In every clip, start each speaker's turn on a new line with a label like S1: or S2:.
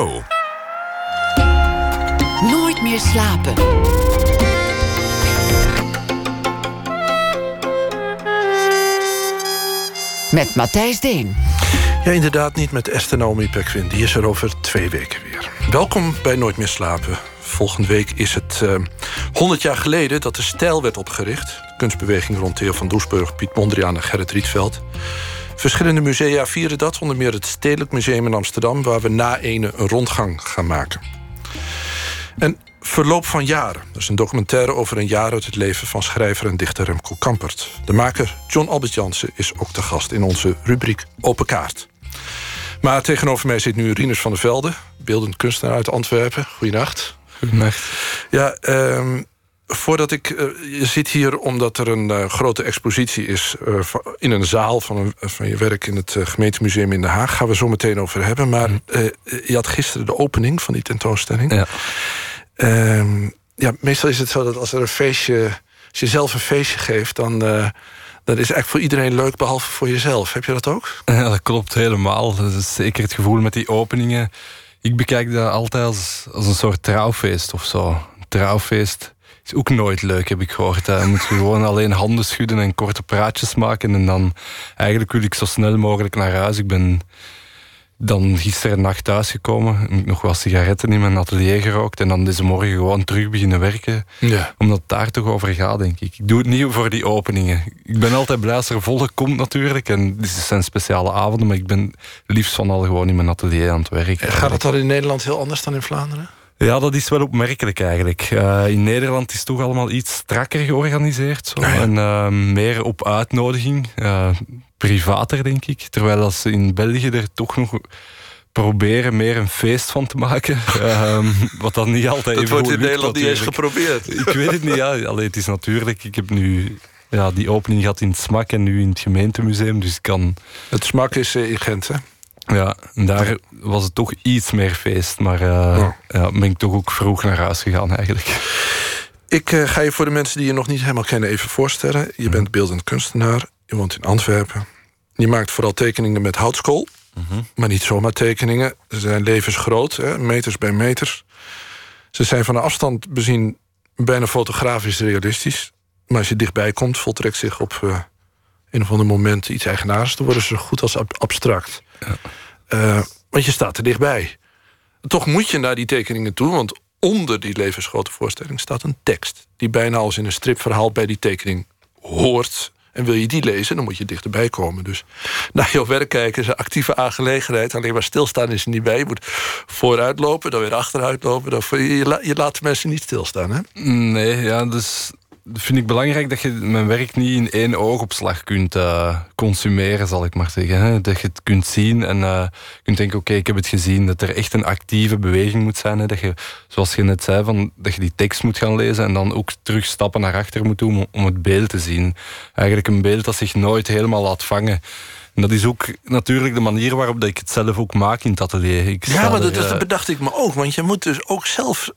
S1: Oh.
S2: Nooit meer slapen. Met Matthijs Deen.
S3: Ja, inderdaad niet met Esther Naomi Pekwin. Die is er over twee weken weer. Welkom bij Nooit meer slapen. Volgende week is het uh, 100 jaar geleden dat de stijl werd opgericht. De kunstbeweging rond Theo van Doesburg, Piet Mondriaan en Gerrit Rietveld. Verschillende musea vieren dat, onder meer het Stedelijk Museum in Amsterdam... waar we na ene een rondgang gaan maken. En Verloop van jaren. Dat is een documentaire over een jaar uit het leven van schrijver en dichter Remco Kampert. De maker John Albert Jansen is ook de gast in onze rubriek Open Kaart. Maar tegenover mij zit nu Rinus van der Velde, beeldend kunstenaar uit Antwerpen. Goedenacht.
S4: Goedenacht.
S3: Ja, um, voordat ik. Uh, je zit hier omdat er een uh, grote expositie is uh, in een zaal van, een, van je werk in het gemeentemuseum in Den Haag. Gaan we zo meteen over hebben. Maar je had gisteren de opening van die tentoonstelling.
S4: Ja.
S3: Um, ja, meestal is het zo dat als er een feestje. Als je zelf een feestje geeft, dan. Dat is echt voor iedereen leuk, behalve voor jezelf. Heb je dat ook?
S4: Ja, dat klopt helemaal. Dat is zeker het gevoel met die openingen. Ik bekijk dat altijd als, als een soort trouwfeest of zo. Een trouwfeest is ook nooit leuk, heb ik gehoord. Dan moet je gewoon alleen handen schudden en korte praatjes maken. En dan eigenlijk wil ik zo snel mogelijk naar huis. Ik ben dan gisteren nacht thuisgekomen, nog wat sigaretten in mijn atelier gerookt en dan deze morgen gewoon terug beginnen werken.
S3: Ja.
S4: Omdat het daar toch over gaat, denk ik. Ik doe het niet voor die openingen. Ik ben altijd blij als er volle komt natuurlijk. En dit zijn speciale avonden, maar ik ben liefst van al gewoon in mijn atelier aan het werken.
S3: Gaat het dan in Nederland heel anders dan in Vlaanderen?
S4: Ja, dat is wel opmerkelijk eigenlijk. Uh, in Nederland is het toch allemaal iets strakker georganiseerd. Zo. En uh, meer op uitnodiging. Uh, privater, denk ik. Terwijl als ze in België er toch nog proberen meer een feest van te maken. um, wat dan niet altijd
S3: dat wordt in Nederland niet eens geprobeerd.
S4: Ik weet het niet, ja. Allee, het is natuurlijk... Ik heb nu ja, die opening gehad in het SMAK en nu in het gemeentemuseum, dus ik kan...
S3: Het SMAK is in Gent, hè?
S4: Ja, en daar was het toch iets meer feest. Maar uh, ja, ben ik toch ook vroeg naar huis gegaan eigenlijk.
S3: Ik uh, ga je voor de mensen die je nog niet helemaal kennen even voorstellen. Je bent beeldend kunstenaar, je woont in Antwerpen. Je maakt vooral tekeningen met houtskool. -hmm. Maar niet zomaar tekeningen. Ze zijn levensgroot, hè, meters bij meters. Ze zijn van de afstand bezien bijna fotografisch realistisch. Maar als je dichtbij komt, voltrekt zich op uh, een of ander moment iets eigenaars. Dan worden ze zo goed als ab abstract. Ja. Uh, want je staat er dichtbij. Toch moet je naar die tekeningen toe, want onder die levensgrote voorstelling staat een tekst. Die bijna als in een stripverhaal bij die tekening hoort. En wil je die lezen, dan moet je dichterbij komen. Dus naar jouw werk kijken is een actieve aangelegenheid. Alleen maar stilstaan is er niet bij. Je moet vooruit lopen, dan weer achteruit lopen. Dan, je, je laat de mensen niet stilstaan, hè?
S4: Nee, ja, dus vind ik belangrijk dat je mijn werk niet in één oogopslag kunt uh, consumeren, zal ik maar zeggen. Hè? Dat je het kunt zien en uh, kunt denken, oké, okay, ik heb het gezien. Dat er echt een actieve beweging moet zijn. Hè? Dat je, zoals je net zei, van, dat je die tekst moet gaan lezen en dan ook terug stappen naar achter moet doen om, om het beeld te zien. Eigenlijk een beeld dat zich nooit helemaal laat vangen. En dat is ook natuurlijk de manier waarop dat ik het zelf ook maak in het atelier. Ik
S3: ja, maar dat, er, dat bedacht ik me ook. Want je moet dus ook zelf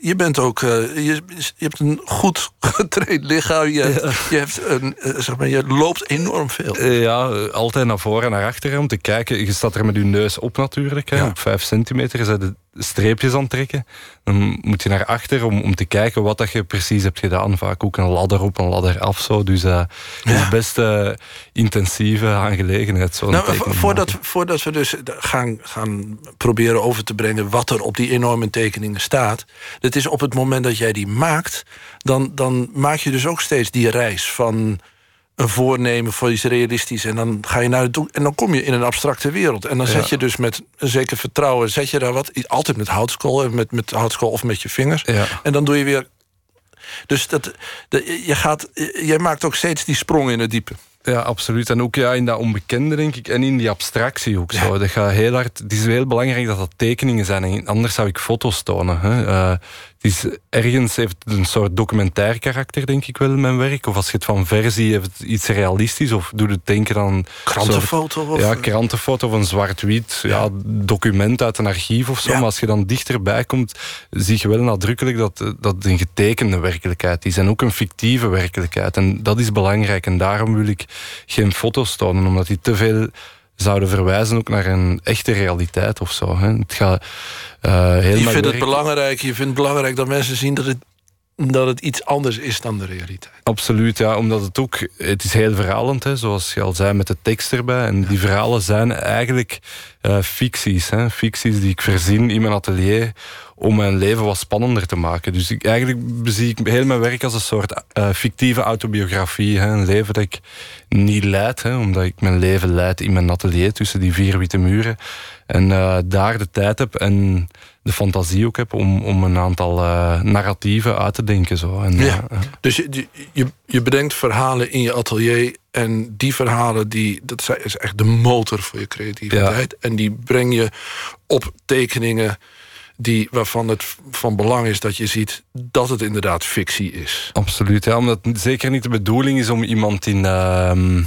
S3: je bent ook, uh, je, je, hebt een goed getraind lichaam. Je, ja. je, hebt een, uh, zeg maar, je loopt enorm veel.
S4: Ja, altijd naar voren en naar achteren om te kijken. Je staat er met je neus op natuurlijk. Hè, ja. Op vijf centimeter is de streepjes aan trekken. Dan moet je naar achter om, om te kijken wat dat je precies hebt gedaan. Vaak ook een ladder op, een ladder af. Zo. Dus uh, het is best uh, intensieve aangelegenheid. Zo
S3: nou, voordat, voordat we dus gaan, gaan proberen over te brengen... wat er op die enorme tekeningen staat... dat is op het moment dat jij die maakt... dan, dan maak je dus ook steeds die reis van een voornemen voor iets realistisch. En dan ga je naar het doen. En dan kom je in een abstracte wereld. En dan zet je dus met een zeker vertrouwen, zet je daar wat. Altijd met houtskool, met, met houtskool of met je vingers.
S4: Ja.
S3: En dan doe je weer. Dus dat, je gaat, jij maakt ook steeds die sprong in het diepe.
S4: Ja, absoluut. En ook ja, in dat onbekende, denk ik. En in die abstractie ook zo. Dat gaat heel hard, het is heel belangrijk dat dat tekeningen zijn. Anders zou ik foto's tonen. Hè. Uh, het is, ergens heeft het een soort documentair karakter, denk ik wel, in mijn werk. Of als je het van versie heeft het iets realistisch. Of doe het denken aan...
S3: Krantenfoto?
S4: Soort, ja, krantenfoto of een zwart-wit ja. ja. document uit een archief of zo. Ja. Maar als je dan dichterbij komt, zie je wel nadrukkelijk dat dat een getekende werkelijkheid is. En ook een fictieve werkelijkheid. En dat is belangrijk. En daarom wil ik geen foto's tonen, omdat die te veel zouden verwijzen ook naar een echte realiteit of zo. Hè. Het gaat, uh, heel
S3: je vindt het belangrijk, je vindt het belangrijk dat mensen zien dat het dat het iets anders is dan de realiteit.
S4: Absoluut, ja, omdat het ook, het is heel verhalend, hè, zoals je al zei, met de tekst erbij. En die verhalen zijn eigenlijk uh, ficties, hè, ficties die ik verzin in mijn atelier om mijn leven wat spannender te maken. Dus ik, eigenlijk zie ik heel mijn werk als een soort uh, fictieve autobiografie. Hè, een leven dat ik niet leid, hè, omdat ik mijn leven leid in mijn atelier tussen die vier witte muren. En uh, daar de tijd heb en de fantasie ook heb om, om een aantal uh, narratieven uit te denken. Zo. En,
S3: ja. Dus je, je, je bedenkt verhalen in je atelier en die verhalen, die, dat is echt de motor voor je creativiteit. Ja. En die breng je op tekeningen die, waarvan het van belang is dat je ziet dat het inderdaad fictie is.
S4: Absoluut, ja, omdat het zeker niet de bedoeling is om iemand in... Uh,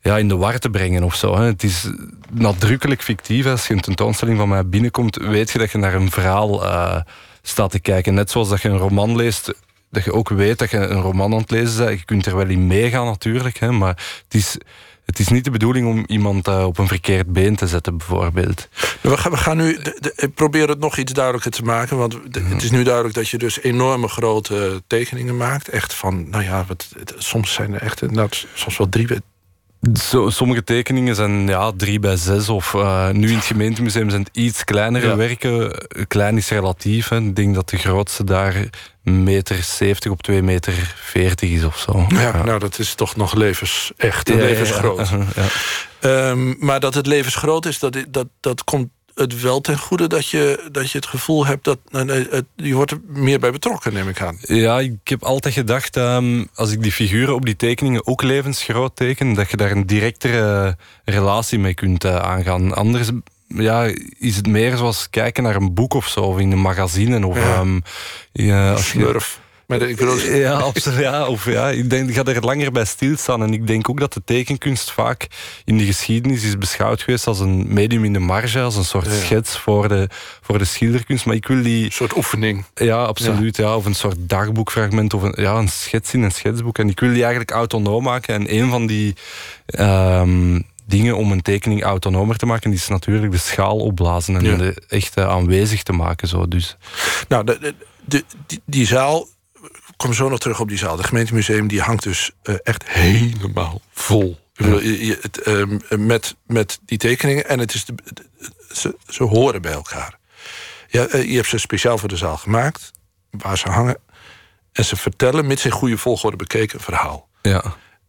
S4: ja, in de war te brengen of zo. Hè. Het is nadrukkelijk fictief. Als je een tentoonstelling van mij binnenkomt, weet je dat je naar een verhaal uh, staat te kijken. Net zoals dat je een roman leest, dat je ook weet dat je een roman aan het lezen bent. Je kunt er wel in meegaan natuurlijk, hè, maar het is... Het is niet de bedoeling om iemand uh, op een verkeerd been te zetten, bijvoorbeeld.
S3: We gaan, we gaan nu. De, de, ik probeer het nog iets duidelijker te maken. Want de, het is nu duidelijk dat je dus enorme grote tekeningen maakt. Echt van, nou ja, wat, het, soms zijn er echt nou, soms wel drie,
S4: zo, sommige tekeningen zijn ja, drie bij zes. Of uh, nu in het gemeentemuseum zijn het iets kleinere ja. werken. Klein is relatief. Hè. Ik denk dat de grootste daar meter 70 op 2 meter 40 is of zo.
S3: Ja, ja. nou dat is toch nog levens echt en levensgroot. Um, maar dat het levensgroot is, dat, dat, dat komt het wel ten goede dat je, dat je het gevoel hebt dat het, je wordt er meer bij betrokken, neem ik aan.
S4: Ja, ik heb altijd gedacht, um, als ik die figuren op die tekeningen ook levensgroot teken, dat je daar een directere relatie mee kunt uh, aangaan. Anders ja, is het meer zoals kijken naar een boek of zo, of in een magazine. Of,
S3: ja.
S4: um,
S3: ja, als Smurf. Met de,
S4: ja, absoluut. Ja, of, ja, ik, denk, ik ga er langer bij stilstaan. En ik denk ook dat de tekenkunst vaak in de geschiedenis is beschouwd geweest als een medium in de marge, als een soort ja. schets voor de, voor de schilderkunst. Maar ik wil die... Een
S3: soort oefening.
S4: Ja, absoluut. Ja. ja. of een soort dagboekfragment, of een, ja, een schets in een schetsboek. En ik wil die eigenlijk autonoom maken. En een van die... Um, dingen om een tekening autonomer te maken, is natuurlijk de schaal opblazen en ja. de echt uh, aanwezig te maken. Zo. Dus.
S3: Nou, de, de, de, die, die zaal, ik kom zo nog terug op die zaal. De gemeentemuseum die hangt dus uh, echt helemaal vol. Ja. Je, je, het, uh, met, met die tekeningen. En het is de, ze, ze horen bij elkaar. Ja, uh, je hebt ze speciaal voor de zaal gemaakt, waar ze hangen. En ze vertellen, mits in goede volgorde bekeken, een verhaal.
S4: Ja.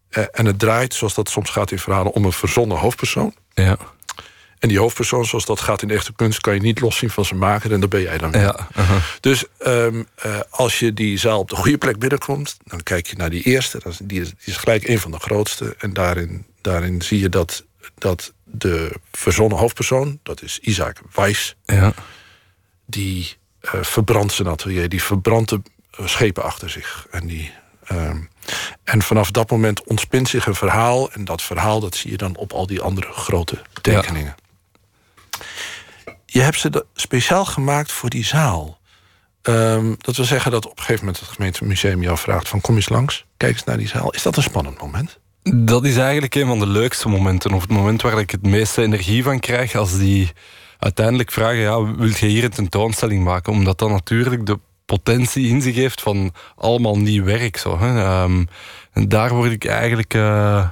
S3: Uh, en het draait, zoals dat soms gaat in verhalen, om een verzonnen hoofdpersoon.
S4: Ja.
S3: En die hoofdpersoon, zoals dat gaat in echte kunst, kan je niet loszien van zijn maker. En dat ben jij dan.
S4: Ja, uh -huh.
S3: Dus um, uh, als je die zaal op de goede plek binnenkomt, dan kijk je naar die eerste. Dat is, die, is, die is gelijk een van de grootste. En daarin, daarin zie je dat, dat de verzonnen hoofdpersoon, dat is Isaac Weiss,
S4: ja.
S3: die uh, verbrandt zijn atelier. Die verbrandt de schepen achter zich. En die. Um, en vanaf dat moment ontspint zich een verhaal. En dat verhaal dat zie je dan op al die andere grote tekeningen. Ja. Je hebt ze speciaal gemaakt voor die zaal. Um, dat wil zeggen dat op een gegeven moment het gemeentemuseum jou vraagt: van kom eens langs, kijk eens naar die zaal. Is dat een spannend moment?
S4: Dat is eigenlijk een van de leukste momenten. Of het moment waar ik het meeste energie van krijg als die uiteindelijk vragen: ja, wil je hier een tentoonstelling maken? Omdat dan natuurlijk de potentie in zich heeft van allemaal nieuw werk. Zo, hè. Um, en daar word ik eigenlijk... Uh,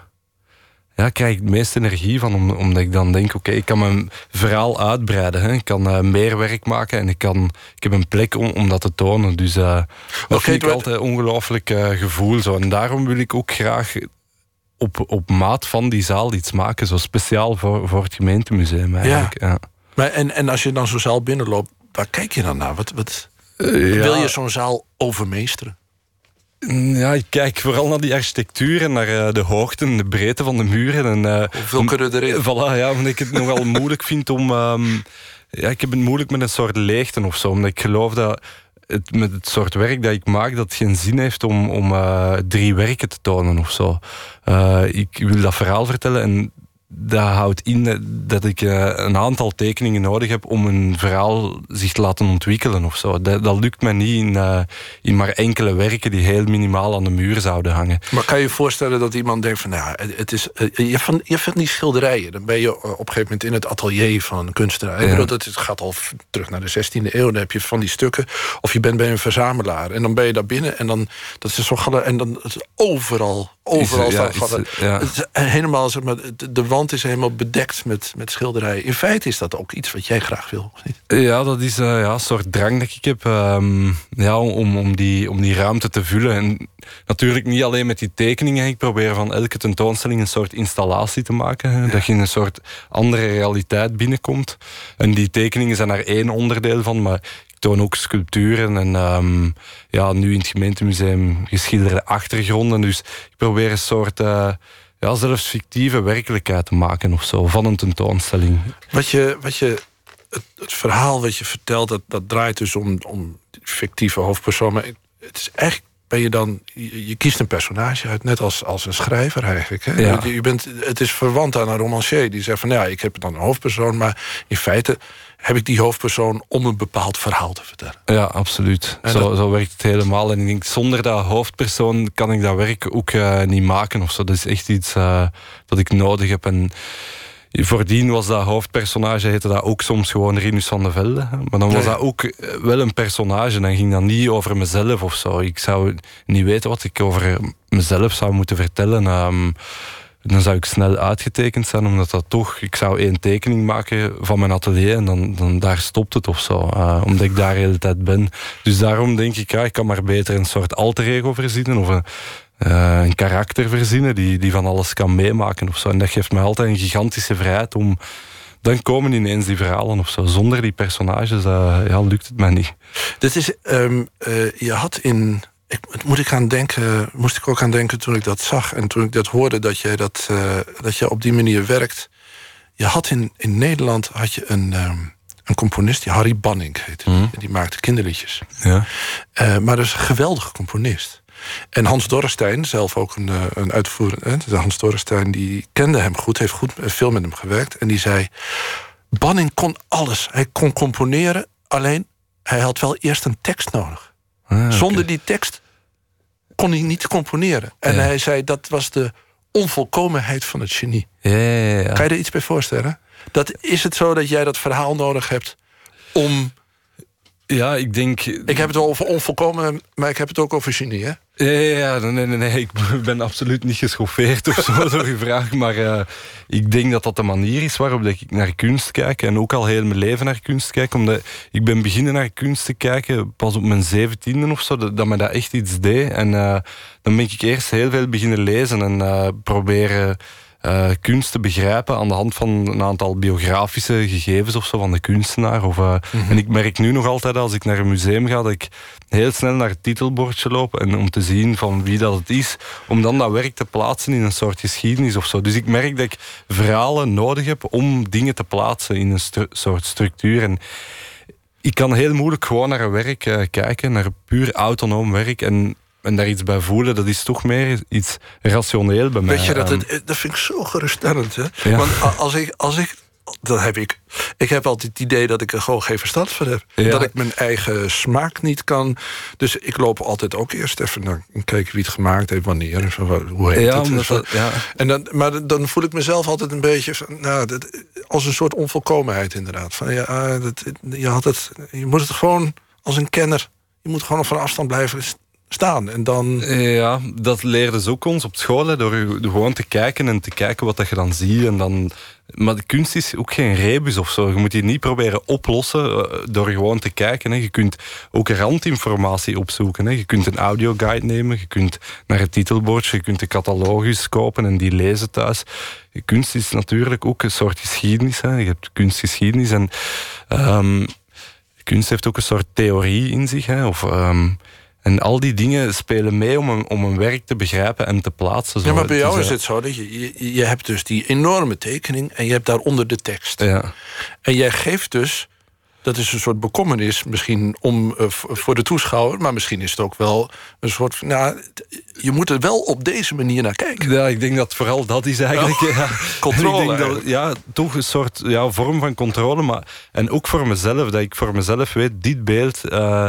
S4: ja, krijg ik het meeste energie van, om, omdat ik dan denk, oké, okay, ik kan mijn verhaal uitbreiden. Hè. Ik kan uh, meer werk maken en ik, kan, ik heb een plek om, om dat te tonen. Dus uh, dat vind ik altijd een ongelooflijk uh, gevoel. Zo. En daarom wil ik ook graag op, op maat van die zaal iets maken, zo speciaal voor, voor het gemeentemuseum eigenlijk. Ja. ja.
S3: Maar en, en als je dan zo'n zaal binnenloopt, waar kijk je dan naar? Wat... wat... Ja. Wil je zo'n zaal overmeesteren?
S4: Ja, ik kijk vooral naar die architectuur en naar uh, de hoogte en de breedte van de muren. En, uh,
S3: Hoeveel kunnen erin?
S4: Voilà, ja, omdat ik het nogal moeilijk vind om... Um, ja, ik heb het moeilijk met een soort leegte of zo. Omdat ik geloof dat het, met het soort werk dat ik maak... dat het geen zin heeft om, om uh, drie werken te tonen of zo. ik wil dat verhaal vertellen en dat houdt in dat ik eh, een aantal tekeningen nodig heb om een verhaal zich te laten ontwikkelen of zo. Dat, dat lukt me niet in, uh, in maar enkele werken die heel minimaal aan de muur zouden hangen.
S3: Maar kan je je voorstellen dat iemand denkt van, nou, het is, eh, je, van, je vindt niet schilderijen. Dan ben je op een gegeven moment in het atelier van kunstenaar. Ja. Bedoel, dat gaat al terug naar de 16e eeuw. Dan heb je van die stukken. Of je bent bij een verzamelaar. En dan ben je daar binnen en dan, dat is zo, en dan is overal overal
S4: ja,
S3: staan. Ja. helemaal, zeg maar, de wand is helemaal bedekt met, met schilderijen. In feite is dat ook iets wat jij graag wil, of niet?
S4: Ja, dat is uh, ja, een soort drang dat ik heb um, ja, om, om, die, om die ruimte te vullen. En natuurlijk niet alleen met die tekeningen. Ik probeer van elke tentoonstelling een soort installatie te maken. Ja. Dat je in een soort andere realiteit binnenkomt. En die tekeningen zijn daar één onderdeel van. Maar toon ook sculpturen en um, ja, nu in het gemeentemuseum geschilderde achtergronden. Dus ik probeer een soort uh, ja, zelfs fictieve werkelijkheid te maken of zo, van een tentoonstelling.
S3: Wat je, wat je, het, het verhaal wat je vertelt, dat, dat draait dus om, om fictieve hoofdpersoon. Maar het is echt ben je dan, je, je, kiest een personage uit, net als, als een schrijver eigenlijk. Hè?
S4: Ja.
S3: Je, je, bent, het is verwant aan een romancier die zegt van ja, ik heb dan een hoofdpersoon, maar in feite heb ik die hoofdpersoon om een bepaald verhaal te vertellen.
S4: Ja, absoluut. Zo, zo, werkt het helemaal. En ik denk, zonder dat hoofdpersoon kan ik dat werk ook uh, niet maken of zo. Dat is echt iets uh, dat ik nodig heb. En voordien was dat hoofdpersonage, heette dat ook soms gewoon Rinus van de Velde. Maar dan was dat ook eh, wel een personage. Dan ging dat niet over mezelf of zo. Ik zou niet weten wat ik over mezelf zou moeten vertellen. Um, dan zou ik snel uitgetekend zijn, omdat dat toch... Ik zou één tekening maken van mijn atelier en dan, dan daar stopt het of zo. Uh, omdat ik daar de hele tijd ben. Dus daarom denk ik, ja, ik kan maar beter een soort alter ego verzinnen of een, uh, een karakter verzinnen die, die van alles kan meemaken of zo. En dat geeft mij altijd een gigantische vrijheid om... Dan komen ineens die verhalen of zo. Zonder die personages uh, ja, lukt het mij niet.
S3: Dit is, um, je had in ik, moet ik aan denken, moest ik ook aan denken toen ik dat zag en toen ik dat hoorde dat je, dat, uh, dat je op die manier werkt. Je had in, in Nederland had je een, um, een componist, die Harry Banning heette.
S4: Mhm.
S3: Mm. Die maakte kinderliedjes.
S4: Ja.
S3: Uh, maar dat is een geweldige componist. En Hans Dorrestein, zelf ook een, een uitvoerende. Hans Dorrestein, die kende hem goed, heeft goed, veel met hem gewerkt. En die zei: Banning kon alles. Hij kon componeren, alleen hij had wel eerst een tekst nodig.
S4: Ah, okay.
S3: Zonder die tekst kon hij niet componeren. En
S4: Ja.
S3: hij zei dat was de onvolkomenheid van het genie.
S4: Ja, ja, ja.
S3: Kan je er iets bij voorstellen? Dat, is het zo dat jij dat verhaal nodig hebt om...
S4: Ja, ik denk...
S3: Ik heb het wel over onvolkomen, maar ik heb het ook over genie, hè?
S4: Ja, ja, ja, nee, nee, nee, ik ben absoluut niet geschoffeerd of zo door je vraag. Maar uh, ik denk dat dat de manier is waarop dat ik naar kunst kijk. En ook al heel mijn leven naar kunst kijk. Omdat ik ben beginnen naar kunst te kijken pas op mijn zeventiende of zo. Dat, dat me dat echt iets deed. En uh, dan ben ik eerst heel veel beginnen lezen en uh, proberen... Uh, kunst te begrijpen aan de hand van een aantal biografische gegevens of zo van de kunstenaar. Of, uh, mm -hmm. En ik merk nu nog altijd als ik naar een museum ga dat ik heel snel naar het titelbordje loop en om te zien van wie dat het is, om dan dat werk te plaatsen in een soort geschiedenis of zo. Dus ik merk dat ik verhalen nodig heb om dingen te plaatsen in een stru soort structuur. En ik kan heel moeilijk gewoon naar een werk uh, kijken, naar puur autonoom werk en en daar iets bij voelen, dat is toch meer iets rationeel bij mij.
S3: Weet je, dat, het, dat vind ik zo geruststellend. Hè?
S4: Ja.
S3: Want als ik, als ik, dat heb ik. Ik heb altijd het idee dat ik er gewoon geen verstand van heb.
S4: Ja.
S3: Dat ik mijn eigen smaak niet kan. Dus ik loop altijd ook eerst even naar kijken wie het gemaakt heeft, wanneer. En zo, hoe heet
S4: ja,
S3: het?
S4: dat, ja.
S3: En dan, maar dan voel ik mezelf altijd een beetje van, nou, dat, als een soort onvolkomenheid inderdaad. Van, ja, dat, je, had het, je moet het gewoon als een kenner. Je moet gewoon van afstand blijven staan. En dan...
S4: Ja, dat leerden ze ook ons op school, door gewoon te kijken en te kijken wat dat je dan ziet. En dan... Maar de kunst is ook geen rebus of zo. Je moet die niet proberen oplossen door gewoon te kijken. Hè. Je kunt ook randinformatie opzoeken. Hè. Je kunt een audioguide nemen, je kunt naar het titelbordje, je kunt de catalogus kopen en die lezen thuis. Kunst is natuurlijk ook een soort geschiedenis. Hè. Je hebt kunstgeschiedenis en um, kunst heeft ook een soort theorie in zich. Hè. Of... Um, en al die dingen spelen mee om een, om een werk te begrijpen en te plaatsen. Zo.
S3: Ja, maar bij jou is het zo dat je, je, je hebt dus die enorme tekening en je hebt daaronder de tekst.
S4: Ja.
S3: En jij geeft dus dat is een soort bekommernis, misschien om, uh, voor de toeschouwer, maar misschien is het ook wel een soort. Nou, je moet er wel op deze manier naar kijken.
S4: Ja, ik denk dat vooral dat is eigenlijk. Oh, ja,
S3: controle.
S4: Ik denk dat, ja, toch een soort ja, vorm van controle, maar en ook voor mezelf, dat ik voor mezelf weet, dit beeld. Uh,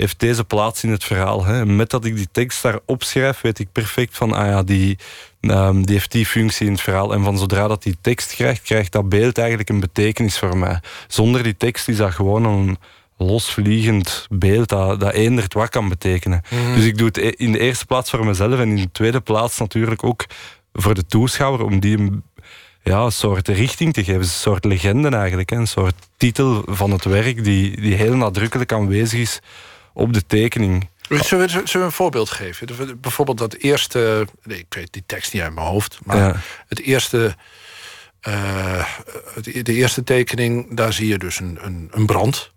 S4: heeft deze plaats in het verhaal. Hè. Met dat ik die tekst daar opschrijf, weet ik perfect van, ah ja, die, um, die heeft die functie in het verhaal. En van zodra dat die tekst krijgt, krijgt dat beeld eigenlijk een betekenis voor mij. Zonder die tekst is dat gewoon een losvliegend beeld dat, dat eendert wat kan betekenen. Mhm. Dus ik doe het e-, in de eerste plaats voor mezelf en in de tweede plaats natuurlijk ook voor de toeschouwer, om die een, ja, een soort richting te geven. Een soort legende eigenlijk. Hè. Een soort titel van het werk die, die heel nadrukkelijk aanwezig is op de tekening.
S3: Zullen we, zullen we een voorbeeld geven? Bijvoorbeeld dat eerste... Nee, ik weet die tekst niet uit mijn hoofd. Maar het eerste... Uh, de eerste tekening, daar zie je dus een, een, een brand.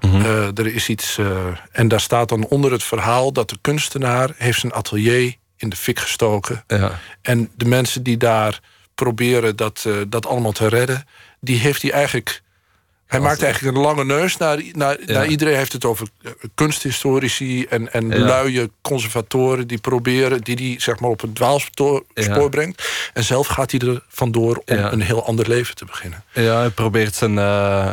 S3: Mm er is iets... Uh, en daar staat dan onder het verhaal... dat de kunstenaar heeft zijn atelier in de fik gestoken. Ja. En de mensen die daar proberen dat, dat allemaal te redden... die heeft hij eigenlijk hij maakt eigenlijk een lange neus naar, naar, naar iedereen. heeft het over eh, kunsthistorici en, en ja. luie conservatoren die proberen, die die zeg maar op een dwaalspoor brengt. En zelf gaat hij er vandoor om een heel ander leven te beginnen.
S4: Ja, hij probeert zijn uh,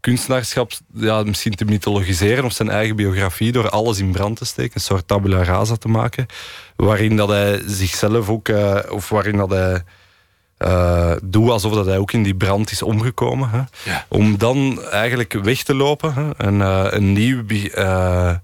S4: kunstenaarschap ja, misschien te mythologiseren of zijn eigen biografie door alles in brand te steken. Een soort tabula rasa te maken. Waarin dat hij zichzelf ook, uh, of waarin dat hij uh, doe alsof dat hij ook in die brand is omgekomen. Hè. Om dan eigenlijk weg te lopen hè, en uh, een nieuw uh,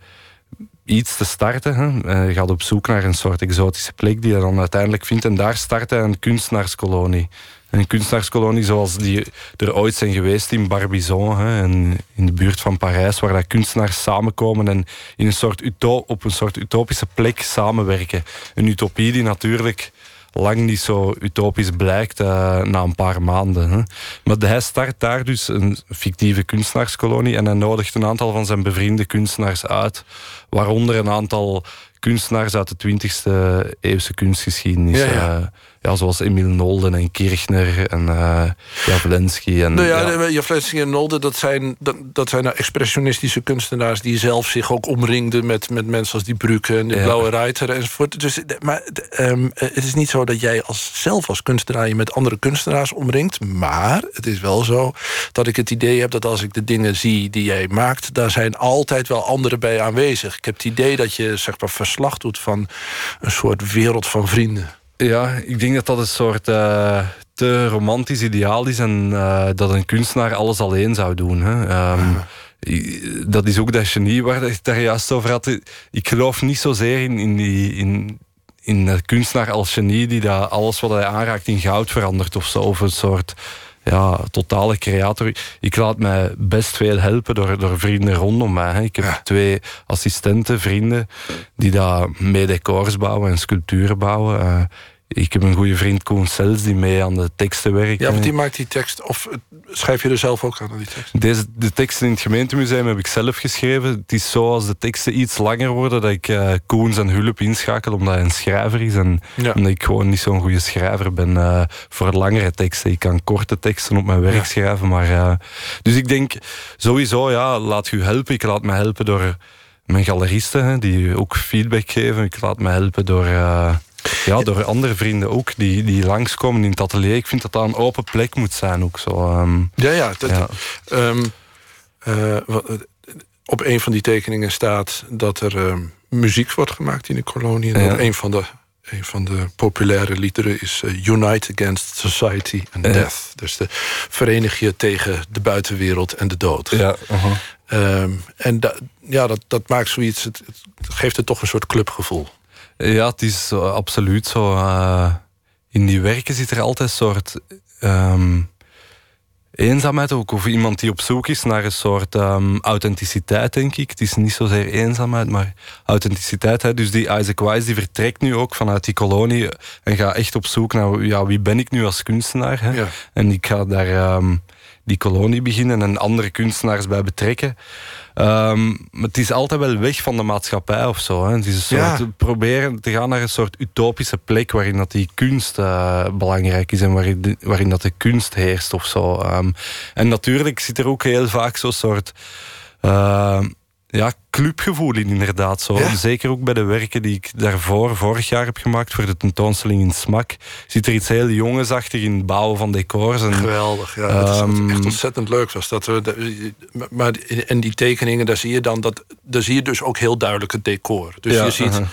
S4: iets te starten. Hè. Hij gaat op zoek naar een soort exotische plek die hij dan uiteindelijk vindt. En daar start hij een kunstenaarskolonie. Een kunstenaarskolonie zoals die er ooit zijn geweest in Barbizon, hè, en in de buurt van Parijs, waar dat kunstenaars samenkomen en in een soort op een soort utopische plek samenwerken. Een utopie die natuurlijk lang niet zo utopisch blijkt uh, na een paar maanden. Hè. Maar hij start daar dus een fictieve kunstenaarskolonie en hij nodigt een aantal van zijn bevriende kunstenaars uit, waaronder een aantal kunstenaars uit de 20e eeuwse kunstgeschiedenis. Ja, ja. Ja, zoals Emil Nolden en Kirchner en uh, Javlensky. En,
S3: nou ja, ja. Javlensky en Nolden, dat zijn, dat, dat zijn nou expressionistische kunstenaars... die zelf zich ook omringden met, met mensen als die Brücke en de Blauwe Reiter enzovoort. Dus, maar um, het is niet zo dat jij als, zelf als kunstenaar... je met andere kunstenaars omringt. Maar het is wel zo dat ik het idee heb dat als ik de dingen zie die jij maakt... daar zijn altijd wel anderen bij aanwezig. Ik heb het idee dat je zeg maar, verslag doet van een soort wereld van vrienden.
S4: Ja, ik denk dat dat een soort uh, te romantisch ideaal is en uh, dat een kunstenaar alles alleen zou doen. Hè. Um, dat is ook dat genie waar ik daar juist over had. Ik geloof niet zozeer in, in, die, in, in de kunstenaar als genie die dat alles wat hij aanraakt in goud verandert of zo. Of een soort ja, totale creator. Ik laat mij best veel helpen door, door vrienden rondom mij. Ik heb twee assistenten, vrienden, die daar mee decors bouwen en sculpturen bouwen. Uh, ik heb een goede vriend, Koen Sels, die mee aan de teksten werkt.
S3: Ja, want die maakt die tekst, of schrijf je er zelf ook aan, die tekst?
S4: Deze, de teksten in het gemeentemuseum heb ik zelf geschreven. Het is zo als de teksten iets langer worden, dat ik uh, Koen zijn hulp inschakel, omdat hij een schrijver is. En omdat ik gewoon niet zo'n goede schrijver ben uh, voor langere teksten. Ik kan korte teksten op mijn werk schrijven, maar... Uh, dus ik denk, sowieso, ja, laat je helpen. Ik laat me helpen door mijn galeristen, hè, die ook feedback geven. Ik laat me helpen door... Ja, door andere vrienden ook, die, die langskomen in het atelier. Ik vind dat dat een open plek moet zijn ook zo. Um,
S3: ja, ja. Dat, ehm, eh, op een van die tekeningen staat dat er ehm, muziek wordt gemaakt in de kolonie. En een van de een van de populaire liederen is uh, Unite Against Society and Death. Dus de, verenig je tegen de buitenwereld en de dood.
S4: Ja,
S3: en ja, dat, dat maakt zoiets, het, het, geeft het toch een soort clubgevoel.
S4: Ja, het is absoluut zo. Uh, in die werken zit er altijd een soort um, eenzaamheid ook. Of iemand die op zoek is naar een soort um, authenticiteit, denk ik. Het is niet zozeer eenzaamheid, maar authenticiteit. Hè. Dus die Isaac Wise die vertrekt nu ook vanuit die kolonie en gaat echt op zoek naar ja, wie ben ik nu als kunstenaar. Hè. Ja. En ik ga daar... Um, die kolonie beginnen en andere kunstenaars bij betrekken. Ehm, maar het is altijd wel weg van de maatschappij of zo. Hè. Het is een soort
S3: Ja.
S4: proberen te gaan naar een soort utopische plek waarin dat die kunst eh, belangrijk is en waarin, de- waarin dat de kunst heerst of zo. Ehm, en natuurlijk zit er ook heel vaak zo'n soort ehm, ja, clubgevoel in, inderdaad. Zo.
S3: Ja.
S4: Zeker ook bij de werken die ik daarvoor, vorig jaar heb gemaakt voor de tentoonstelling in Smak, zit er iets heel jongensachtig in het bouwen van decors. En,
S3: Geweldig, ja. dat is
S4: Ehm,
S3: echt ontzettend leuk. Was dat maar en die tekeningen, daar zie je dan dat, daar zie je dus ook heel duidelijk het decor. Dus
S4: Ja,
S3: je, ziet,
S4: aha.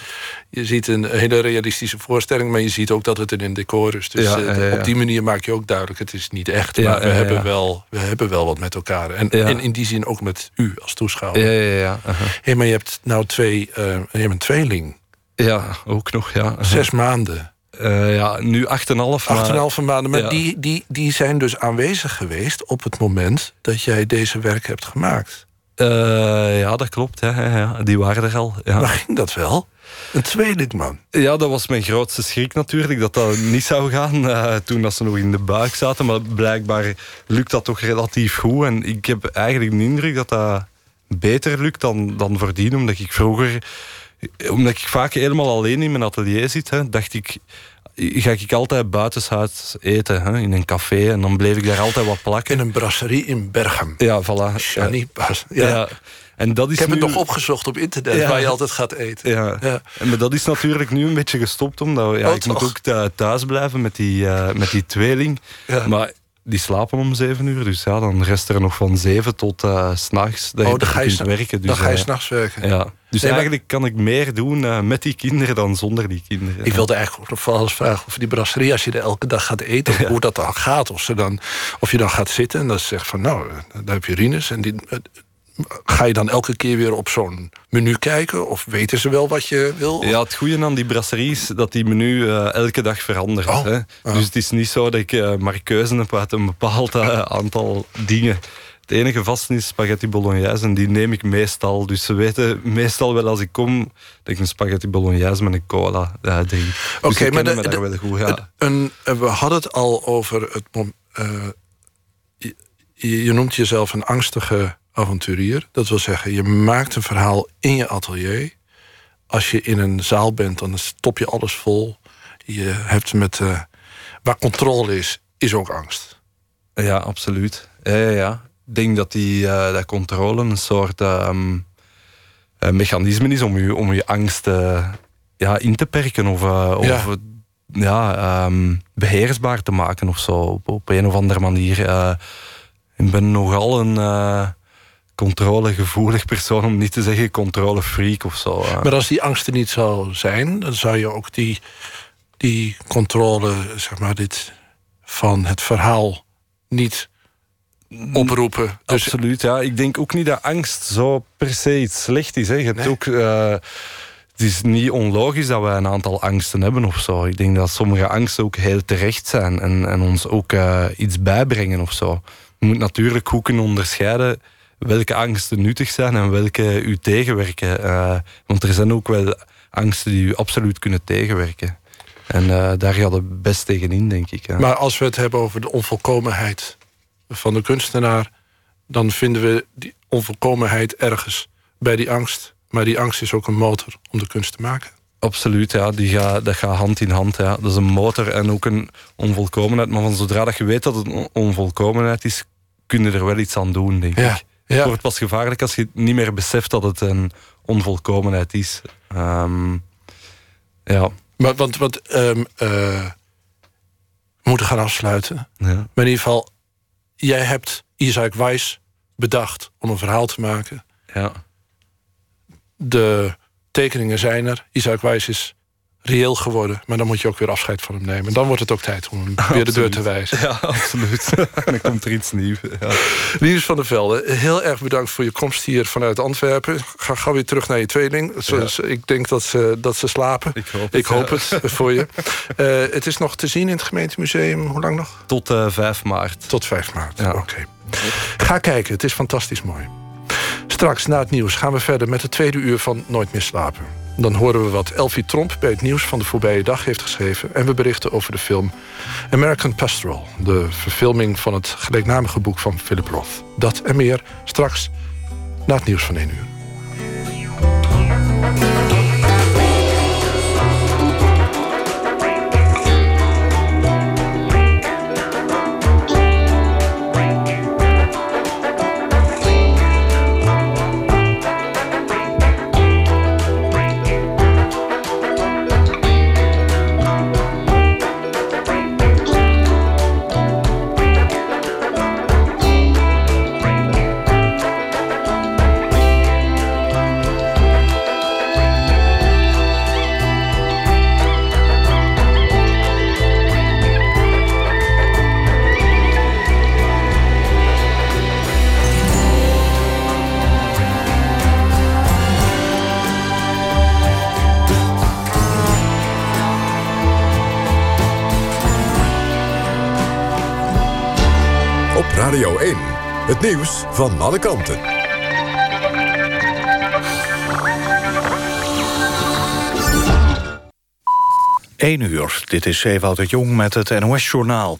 S3: je ziet een hele realistische voorstelling, maar je ziet ook dat het in een decor is. Dus
S4: Ja,
S3: eh, op die manier maak je ook duidelijk, het is niet echt, maar we, hebben wel, we hebben wel wat met elkaar. En, in die zin ook met u als toeschouwer.
S4: ja, ja, ja, aha.
S3: Hé, maar je hebt nou twee, eh, je hebt een tweeling.
S4: ja, ook nog, ja.
S3: Zes maanden.
S4: Eh, ja, nu 8,5. maar-
S3: Acht en een halve maanden. Maar
S4: ja.
S3: die, die, die zijn dus aanwezig geweest op het moment dat jij deze werk hebt gemaakt.
S4: Eh, ja, dat klopt. Ja, ja. Die waren er al. Ja.
S3: Maar ging dat wel? Een tweeling, man.
S4: ja, dat was mijn grootste schrik natuurlijk, dat dat niet zou gaan toen dat ze nog in de buik zaten. Maar blijkbaar lukt dat toch relatief goed. En ik heb eigenlijk de indruk dat dat beter lukt dan, dan voordien. Omdat ik vroeger, omdat ik vaak helemaal alleen in mijn atelier zit, hè, dacht ik, ga ik altijd buitenshuis eten, hè, in een café. En dan bleef ik daar altijd wat plakken.
S3: In een brasserie in Berchem.
S4: Ja, voilà.
S3: Shani.
S4: Ja.
S3: Ja.
S4: Ja. En dat is
S3: Ik heb het
S4: nu-
S3: nog opgezocht op internet,
S4: Ja.
S3: waar je altijd gaat eten.
S4: Ja.
S3: Ja.
S4: En maar dat is natuurlijk nu een beetje gestopt, omdat ja,
S3: Oh,
S4: ik moet ook thu- thuis blijven met die, eh, met die tweeling.
S3: Ja.
S4: Maar die slapen om zeven uur, dus ja, dan rest er nog van zeven tot eh, s s'nachts dat
S3: Oh,
S4: je,
S3: dan ga je,
S4: kunt werken. Dus,
S3: dan ga je
S4: eh,
S3: s'nachts werken.
S4: ja. Dus
S3: Nee, maar-
S4: eigenlijk kan ik meer doen eh, met die kinderen dan zonder die kinderen.
S3: Ik wilde eigenlijk ook nog alles vragen over die brasserie. Als je er elke dag gaat eten, hoe dat dan gaat. Of, ze dan, of je dan gaat zitten en dan zegt van nou, eh, daar heb je Rinus. En die, eh, ga je dan elke keer weer op zo'n menu kijken? Of weten ze wel wat je wil?
S4: Ja, het goede aan die brasserie is dat die menu eh, elke dag verandert.
S3: Oh,
S4: Hè?
S3: ah.
S4: Dus het is niet zo dat ik eh, maar keuze heb uit een bepaald eh, aantal dingen. Het enige vast is spaghetti bolognese en die neem ik meestal. Dus ze weten meestal wel als ik kom dat ik een spaghetti bolognese met een cola eh, drink. Dus
S3: Oké, maar de-
S4: me daar
S3: de-
S4: wel goed. Ja.
S3: Een, we hadden het al over het. je je noemt jezelf een angstige avonturier. Dat wil zeggen, je maakt een verhaal in je atelier. Als je in een zaal bent, dan stop je alles vol. Je hebt met. eh, waar controle is, is ook angst.
S4: Ja, absoluut. Ja, ja, ja. Ik denk dat die eh, dat controle een soort ehm, eh, mechanisme is om je, om je angst ja, in te perken of, of
S3: Ja.
S4: eh, ja, ehm, beheersbaar te maken of zo. Op, op een of andere manier. ik ben nogal een controlegevoelig persoon, om niet te zeggen controlefreak of zo.
S3: Maar als die angst er niet zou zijn, dan zou je ook die, die controle, zeg maar, dit van het verhaal niet oproepen. Dus
S4: Absoluut, ja. Ik denk ook niet dat angst zo per se iets slecht is. Hè. Je hebt
S3: Nee.
S4: ook, eh, het is niet onlogisch dat wij een aantal angsten hebben of zo. Ik denk dat sommige angsten ook heel terecht zijn en, en ons ook eh, iets bijbrengen of zo. Je moet natuurlijk goed kunnen onderscheiden welke angsten nuttig zijn en welke u tegenwerken. Eh, want er zijn ook wel angsten die u absoluut kunnen tegenwerken. En eh, daar gaat het best tegenin, denk ik. ja.
S3: Maar als we het hebben over de onvolkomenheid van de kunstenaar, dan vinden we die onvolkomenheid ergens bij die angst. Maar die angst is ook een motor om de kunst te maken.
S4: Absoluut, ja. Die gaat, dat gaat hand in hand. Ja. Dat is een motor en ook een onvolkomenheid. Maar van zodra dat je weet dat het een onvolkomenheid is, kun je er wel iets aan doen, denk
S3: Ja,
S4: ik.
S3: Ja.
S4: Het wordt pas gevaarlijk als je niet meer beseft dat het een onvolkomenheid is. Ehm, ja.
S3: Maar, want want ehm, eh, we moeten gaan afsluiten.
S4: ja.
S3: Maar in ieder geval, jij hebt Isaac Weiss bedacht om een verhaal te maken.
S4: ja.
S3: De tekeningen zijn er. Isaac Weiss is reëel geworden. Maar dan moet je ook weer afscheid van hem nemen. Dan wordt het ook tijd om hem weer de deur te wijzen.
S4: Ja, absoluut. en dan komt er iets nieuws. Ja.
S3: Van der Velde, heel erg bedankt voor je komst hier vanuit Antwerpen. Ga gauw weer terug naar je tweeling. Ik denk dat ze, dat ze slapen.
S4: Ik hoop het,
S3: Ik hoop
S4: ja.
S3: het voor je. Eh, het is nog te zien in het gemeentemuseum. Hoe lang nog?
S4: Tot eh 5 maart.
S3: Tot 5 maart.
S4: Ja.
S3: Oké. Ga kijken, het is fantastisch mooi. Straks na het nieuws gaan we verder met het tweede uur van Nooit meer slapen. Dan horen we wat Elfie Tromp bij het nieuws van de voorbije dag heeft geschreven... en we berichten over de film American Pastoral... de verfilming van het gelijknamige boek van Philip Roth. Dat en meer straks na het nieuws van 1 uur.
S1: Nieuws van alle kanten.
S5: 1 uur, dit is Ewout het Jong met het NOS-journaal.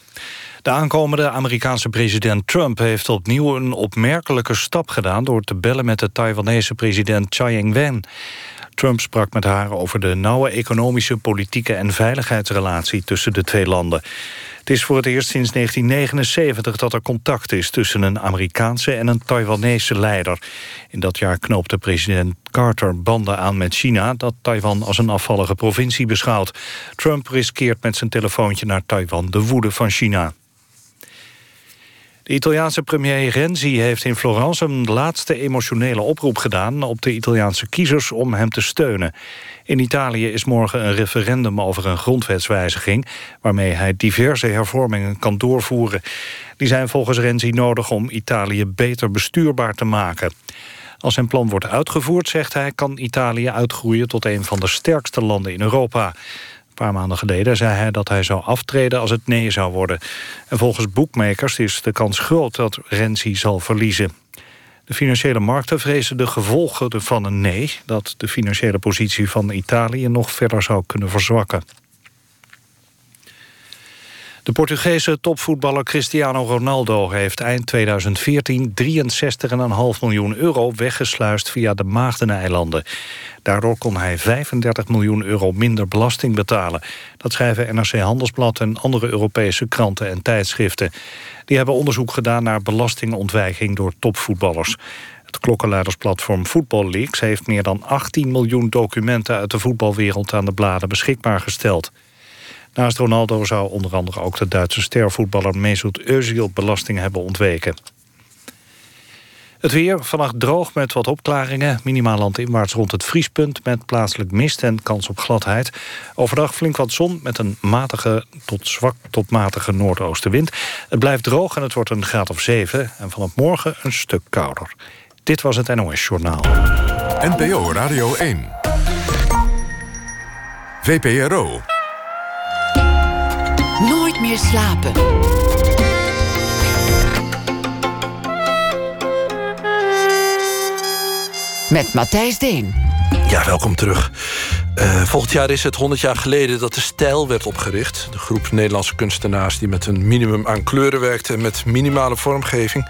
S5: De aankomende Amerikaanse president Trump heeft opnieuw een opmerkelijke stap gedaan... door te bellen met de Taiwanese president Tsai Ing-wen. Trump sprak met haar over de nauwe economische, politieke en veiligheidsrelatie tussen de twee landen. Het is voor het eerst sinds 1979 dat er contact is tussen een Amerikaanse en een Taiwanese leider. In dat jaar knoopte president Carter banden aan met China... dat Taiwan als een afvallige provincie beschouwt. Trump riskeert met zijn telefoontje naar Taiwan de woede van China. De Italiaanse premier Renzi heeft in Florence een laatste emotionele oproep gedaan op de Italiaanse kiezers om hem te steunen. In Italië is morgen een referendum over een grondwetswijziging waarmee hij diverse hervormingen kan doorvoeren. Die zijn volgens Renzi nodig om Italië beter bestuurbaar te maken. Als zijn plan wordt uitgevoerd, zegt hij, kan Italië uitgroeien tot een van de sterkste landen in Europa paar maanden geleden zei hij dat hij zou aftreden als het nee zou worden. En volgens boekmakers is de kans groot dat Renzi zal verliezen. De financiële markten vrezen de gevolgen van een nee... dat de financiële positie van Italië nog verder zou kunnen verzwakken. De Portugese topvoetballer Cristiano Ronaldo heeft eind 2014 63,5 miljoen euro weggesluist via de Maagdeneilanden. Daardoor kon hij 35 miljoen euro minder belasting betalen. Dat schrijven NRC Handelsblad en andere Europese kranten en tijdschriften. Die hebben onderzoek gedaan naar belastingontwijking door topvoetballers. Het klokkenluidersplatform Football Leaks heeft meer dan 18 miljoen documenten uit de voetbalwereld aan de bladen beschikbaar gesteld. Naast Ronaldo zou onder andere ook de Duitse stervoetballer Mesut Özil belasting hebben ontweken. Het weer, vannacht droog met wat opklaringen. Minimaal landinwaarts rond het vriespunt... met plaatselijk mist en kans op gladheid. Overdag flink wat zon met een matige tot zwak tot matige noordoostenwind. Het blijft droog en het wordt een graad of 7. En vanaf morgen een stuk kouder. Dit was het NOS Journaal.
S1: NPO Radio 1. VPRO.
S2: Meer slapen. Met Matthijs Deen.
S3: Ja, welkom terug. Uh, volgend jaar is het 100 jaar geleden dat de Stijl werd opgericht. De groep Nederlandse kunstenaars die met een minimum aan kleuren werkte... en met minimale vormgeving.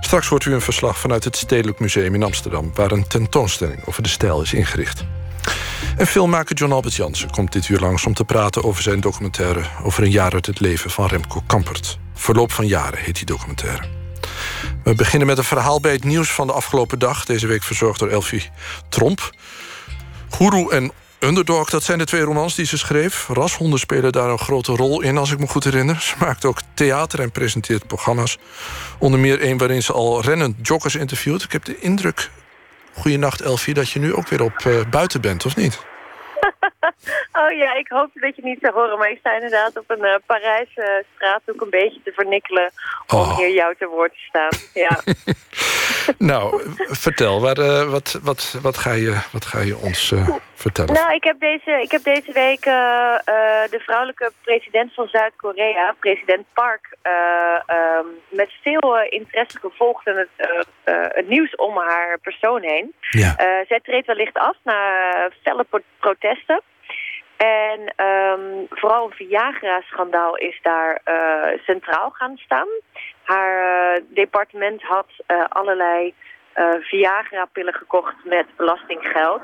S3: Straks hoort u een verslag vanuit het Stedelijk Museum in Amsterdam... waar een tentoonstelling over de stijl is ingericht. En filmmaker John Albert Jansen komt dit uur langs om te praten over zijn documentaire over een jaar uit het leven van Remco Kampert. Verloop van jaren heet die documentaire. We beginnen met een verhaal bij het nieuws van de afgelopen dag. Deze week verzorgd door Elfie Tromp. Guru en Underdog, dat zijn de twee romans die ze schreef. Rashonden spelen daar een grote rol in, als ik me goed herinner. Ze maakt ook theater en presenteert programma's. Onder meer een waarin ze al rennend joggers interviewt. Ik heb de indruk Goedenacht Elfie, dat je nu ook weer op uh, buiten bent, of niet?
S6: oh ja, ik hoop dat je niet zou horen. Maar ik sta inderdaad op een uh, Parijse straathoek een beetje te vernikkelen... om oh. hier jou te woord te staan. Ja.
S3: nou, vertel, waar, uh, wat, wat, wat, ga je, wat ga je ons Vertel eens.
S6: Nou, ik heb deze, ik heb deze week eh, eh, de vrouwelijke president van Zuid-Korea, president Park, eh, ehm, met veel eh, interesse gevolgd en het, eh, eh, het nieuws om haar persoon heen.
S3: Ja.
S6: Eh, zij treedt wellicht af na felle pro- protesten. En ehm, vooral een Viagra-schandaal is daar eh, centraal gaan staan. Haar eh, departement had eh, allerlei Viagra-pillen gekocht met belastinggeld.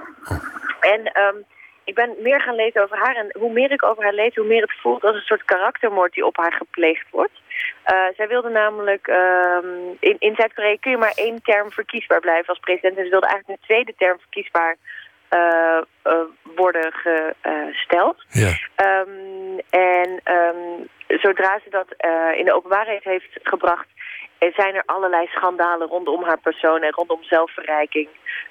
S6: En ehm, ik ben meer gaan lezen over haar. En hoe meer ik over haar lees, hoe meer het voelt als een soort karaktermoord die op haar gepleegd wordt. Zij wilde namelijk... ehm, in, in Zuid-Korea kun je maar één term verkiesbaar blijven als president. En ze wilde eigenlijk een tweede term verkiesbaar worden gesteld.
S3: Ja.
S6: Ehm, en ehm, zodra ze dat eh, in de openbaarheid heeft gebracht... eh, zijn er allerlei schandalen rondom haar persoon en rondom zelfverrijking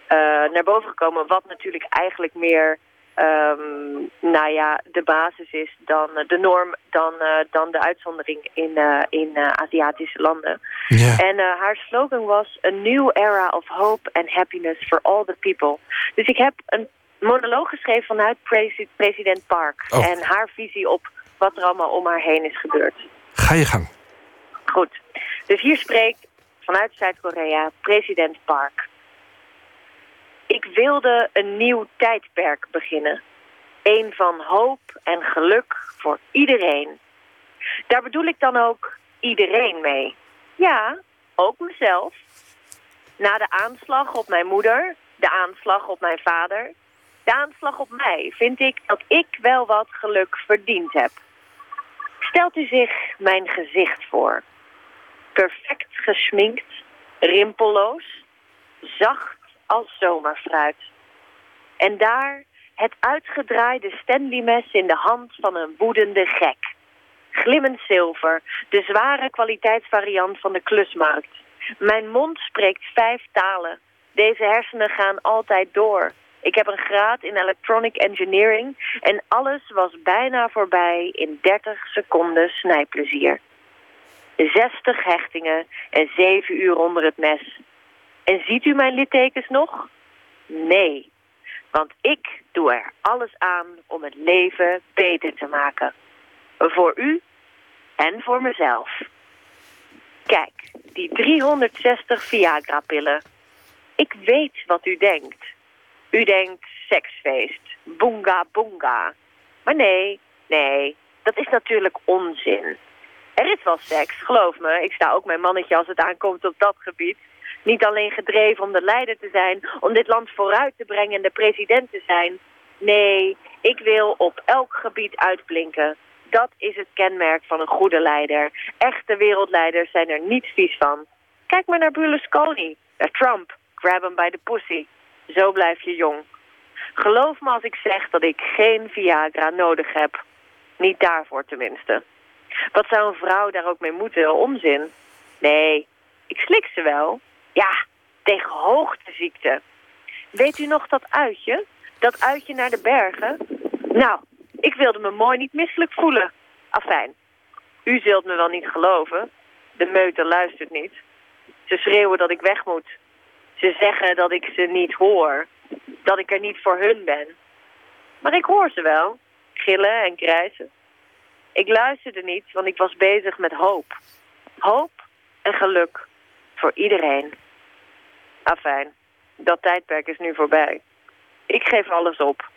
S6: eh, naar boven gekomen. Wat natuurlijk eigenlijk meer ehm, nou ja, de basis is dan eh, de norm, dan, eh, dan de uitzondering in, eh, in Aziatische landen. En haar slogan was... A new era of hope and happiness for all the people. Dus ik heb een monoloog geschreven vanuit presi- president Park.
S3: Oh.
S6: En haar visie op wat er allemaal om haar heen is gebeurd.
S3: Ga je gang.
S6: Goed. Dus hier spreekt vanuit Zuid-Korea president Park. Ik wilde een nieuw tijdperk beginnen. Een van hoop en geluk voor iedereen. Daar bedoel ik dan ook iedereen mee. Ja, ook mezelf. Na de aanslag op mijn moeder, de aanslag op mijn vader, de aanslag op mij, vind ik dat ik wel wat geluk verdiend heb. Stelt u zich mijn gezicht voor. Perfect gesminkt, rimpelloos, zacht als zomerfruit. En daar het uitgedraaide Stanley-mes in de hand van een woedende gek. Glimmend zilver, de zware kwaliteitsvariant van de klusmarkt. Mijn mond spreekt vijf talen. Deze hersenen gaan altijd door. Ik heb een graad in electronic engineering en alles was bijna voorbij in 30 seconden snijplezier. 60 hechtingen en 7 uur onder het mes. En ziet u mijn littekens nog? Nee, want ik doe er alles aan om het leven beter te maken. Voor u en voor mezelf. Kijk, die 360 Viagra-pillen. Ik weet wat u denkt. U denkt seksfeest, boonga boonga. Maar nee, nee, dat is natuurlijk onzin. Er is wel seks, geloof me. Ik sta ook mijn mannetje als het aankomt op dat gebied. Niet alleen gedreven om de leider te zijn, om dit land vooruit te brengen en de president te zijn. Nee, ik wil op elk gebied uitblinken. Dat is het kenmerk van een goede leider. Echte wereldleiders zijn er niet vies van. Kijk maar naar Berlusconi, naar Trump. Grab hem bij de pussy. Zo blijf je jong. Geloof me als ik zeg dat ik geen Viagra nodig heb. Niet daarvoor tenminste. Wat zou een vrouw daar ook mee moeten? Onzin. Nee, ik slik ze wel. Ja, tegen hoogteziekte. Weet u nog dat uitje? Dat uitje naar de bergen? Nou, ik wilde me mooi niet misselijk voelen. Afijn, u zult me wel niet geloven. De meute luistert niet. Ze schreeuwen dat ik weg moet. Ze zeggen dat ik ze niet hoor. Dat ik er niet voor hun ben. Maar ik hoor ze wel. Gillen en krijsen. Ik luisterde niet, want ik was bezig met hoop. Hoop en geluk. Voor iedereen. Afijn, dat tijdperk is nu voorbij. Ik geef alles op.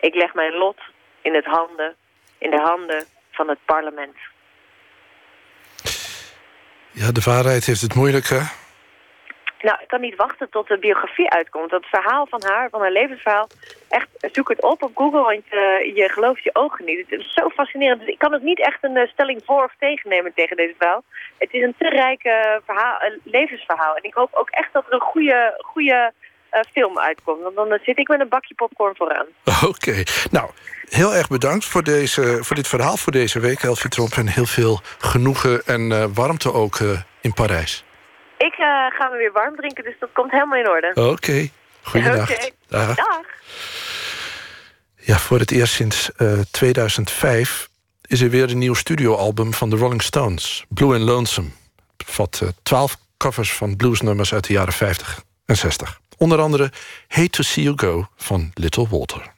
S6: Ik leg mijn lot in, het handen, in de handen van het parlement.
S3: Ja, de waarheid heeft het moeilijk, hè?
S6: Nou, ik kan niet wachten tot de biografie uitkomt. Dat verhaal van haar, van haar levensverhaal, echt, zoek het op op Google, want eh, je gelooft je ogen niet. Het is zo fascinerend. Dus ik kan ook niet echt een eh, stelling voor of tegen nemen tegen deze vrouw. Het is een te rijk eh, verhaal, levensverhaal. En ik hoop ook echt dat er een goede, goede film uitkomt. Want dan zit ik met een bakje popcorn vooraan.
S3: Oké. Nou, heel erg bedankt voor, deze, voor dit verhaal voor deze week, Elfie Tromp. En heel veel genoegen en warmte ook in Parijs.
S6: Ik eh, ga me weer warm drinken, dus dat komt helemaal in orde.
S3: Oké. Goeiedag.
S6: Oké.
S3: Dag.
S6: Dag.
S3: Ja, voor het eerst sinds eh, 2005 is er weer een nieuw studioalbum van de Rolling Stones. Blue and Lonesome. Het bevat eh, twaalf covers van bluesnummers uit de jaren 50 en 60.
S7: Onder andere Hate to See You Go van Little Walter.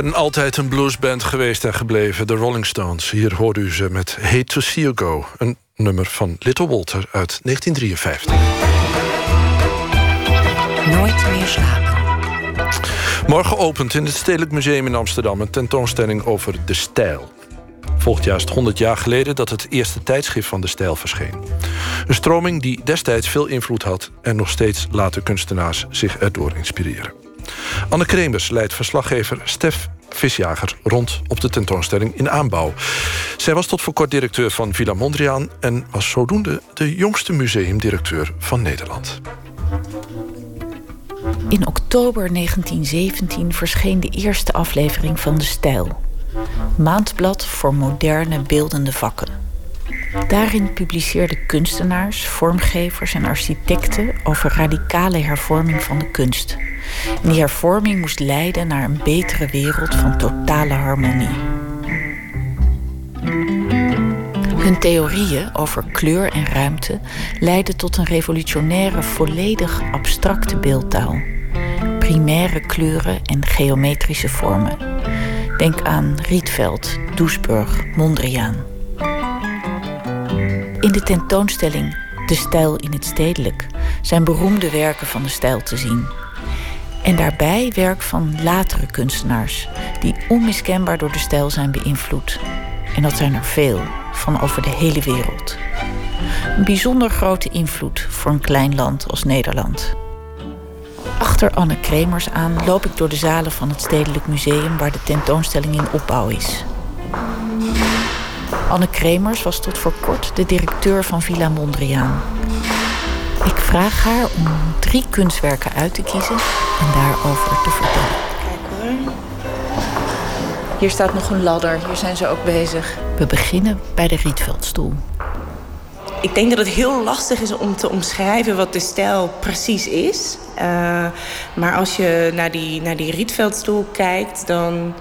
S7: Kern altijd een bluesband geweest en gebleven, de Rolling Stones. Hier hoorde u ze met Hate to See You Go, een nummer van Little Walter uit 1953.
S8: Nooit meer slapen.
S7: Morgen opent in het Stedelijk Museum in Amsterdam een tentoonstelling over de stijl. Is het 100 jaar geleden dat het eerste tijdschrift van de stijl verscheen. Een stroming die destijds veel invloed had en nog steeds laten kunstenaars zich erdoor inspireren. Anne Kremers leidt verslaggever Stef Visjager rond op de tentoonstelling in aanbouw. Zij was tot voor kort directeur van Villa Mondriaan en was zodoende de jongste museumdirecteur van Nederland.
S2: In oktober 1917 verscheen de eerste aflevering van De Stijl. Maandblad voor moderne beeldende vakken. Daarin publiceerden kunstenaars, vormgevers en architecten over radicale hervorming van de kunst. Die hervorming moest leiden naar een betere wereld van totale harmonie. Hun theorieën over kleur en ruimte leidden tot een revolutionaire, volledig abstracte beeldtaal. Primaire kleuren en geometrische vormen. Denk aan Rietveld, Doesburg, Mondriaan. In de tentoonstelling De Stijl in het Stedelijk zijn beroemde werken van de stijl te zien. En daarbij werk van latere kunstenaars die onmiskenbaar door de stijl zijn beïnvloed. En dat zijn er veel, van over de hele wereld. Een bijzonder grote invloed voor een klein land als Nederland.
S9: Achter Anne Kremers aan loop ik door de zalen van het Stedelijk Museum waar de tentoonstelling in opbouw is. Anne Kremers was tot voor kort de directeur van Villa Mondriaan. Ik vraag haar om drie kunstwerken uit te kiezen en daarover te vertellen. Kijk hoor.
S2: Hier staat nog een ladder, hier zijn ze ook bezig.
S9: We beginnen bij de Rietveldstoel.
S10: Ik denk dat het heel lastig is om te omschrijven wat de stijl precies is. Uh, maar als je naar die, naar die Rietveldstoel kijkt, dan,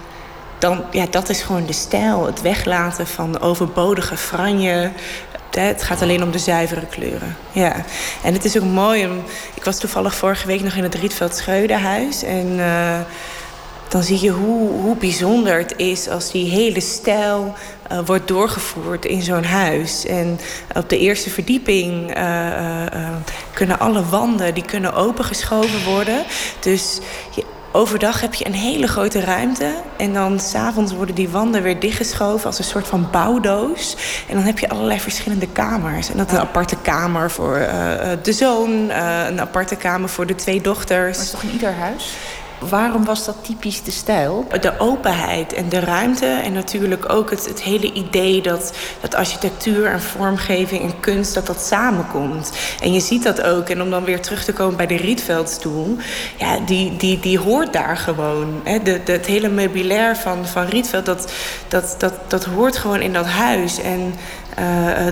S10: dan ja, dat is gewoon de stijl. Het weglaten van overbodige franje. Het gaat alleen om de zuivere kleuren. Ja. En het is ook mooi. Ik was toevallig vorige week nog in het Rietveld Scheudenhuis. En uh, dan zie je hoe, hoe bijzonder het is als die hele stijl uh, wordt doorgevoerd in zo'n huis. En op de eerste verdieping uh, kunnen alle wanden die kunnen opengeschoven worden. Dus overdag heb je een hele grote ruimte. En dan s'avonds worden die wanden weer dichtgeschoven als een soort van bouwdoos. En dan heb je allerlei verschillende kamers. En dat is een aparte kamer voor de zoon, een aparte kamer voor de twee dochters.
S2: Maar is toch in ieder huis? Waarom was dat typisch de stijl?
S10: De openheid en de ruimte. En natuurlijk ook het, het hele idee dat, dat architectuur en vormgeving en kunst... dat dat samenkomt. En je ziet dat ook. En om dan weer terug te komen bij de Rietveldstoel... ja, die, die, die hoort daar gewoon. Hè. De, de, het hele meubilair van, van Rietveld... Dat, dat, dat, dat hoort gewoon in dat huis. En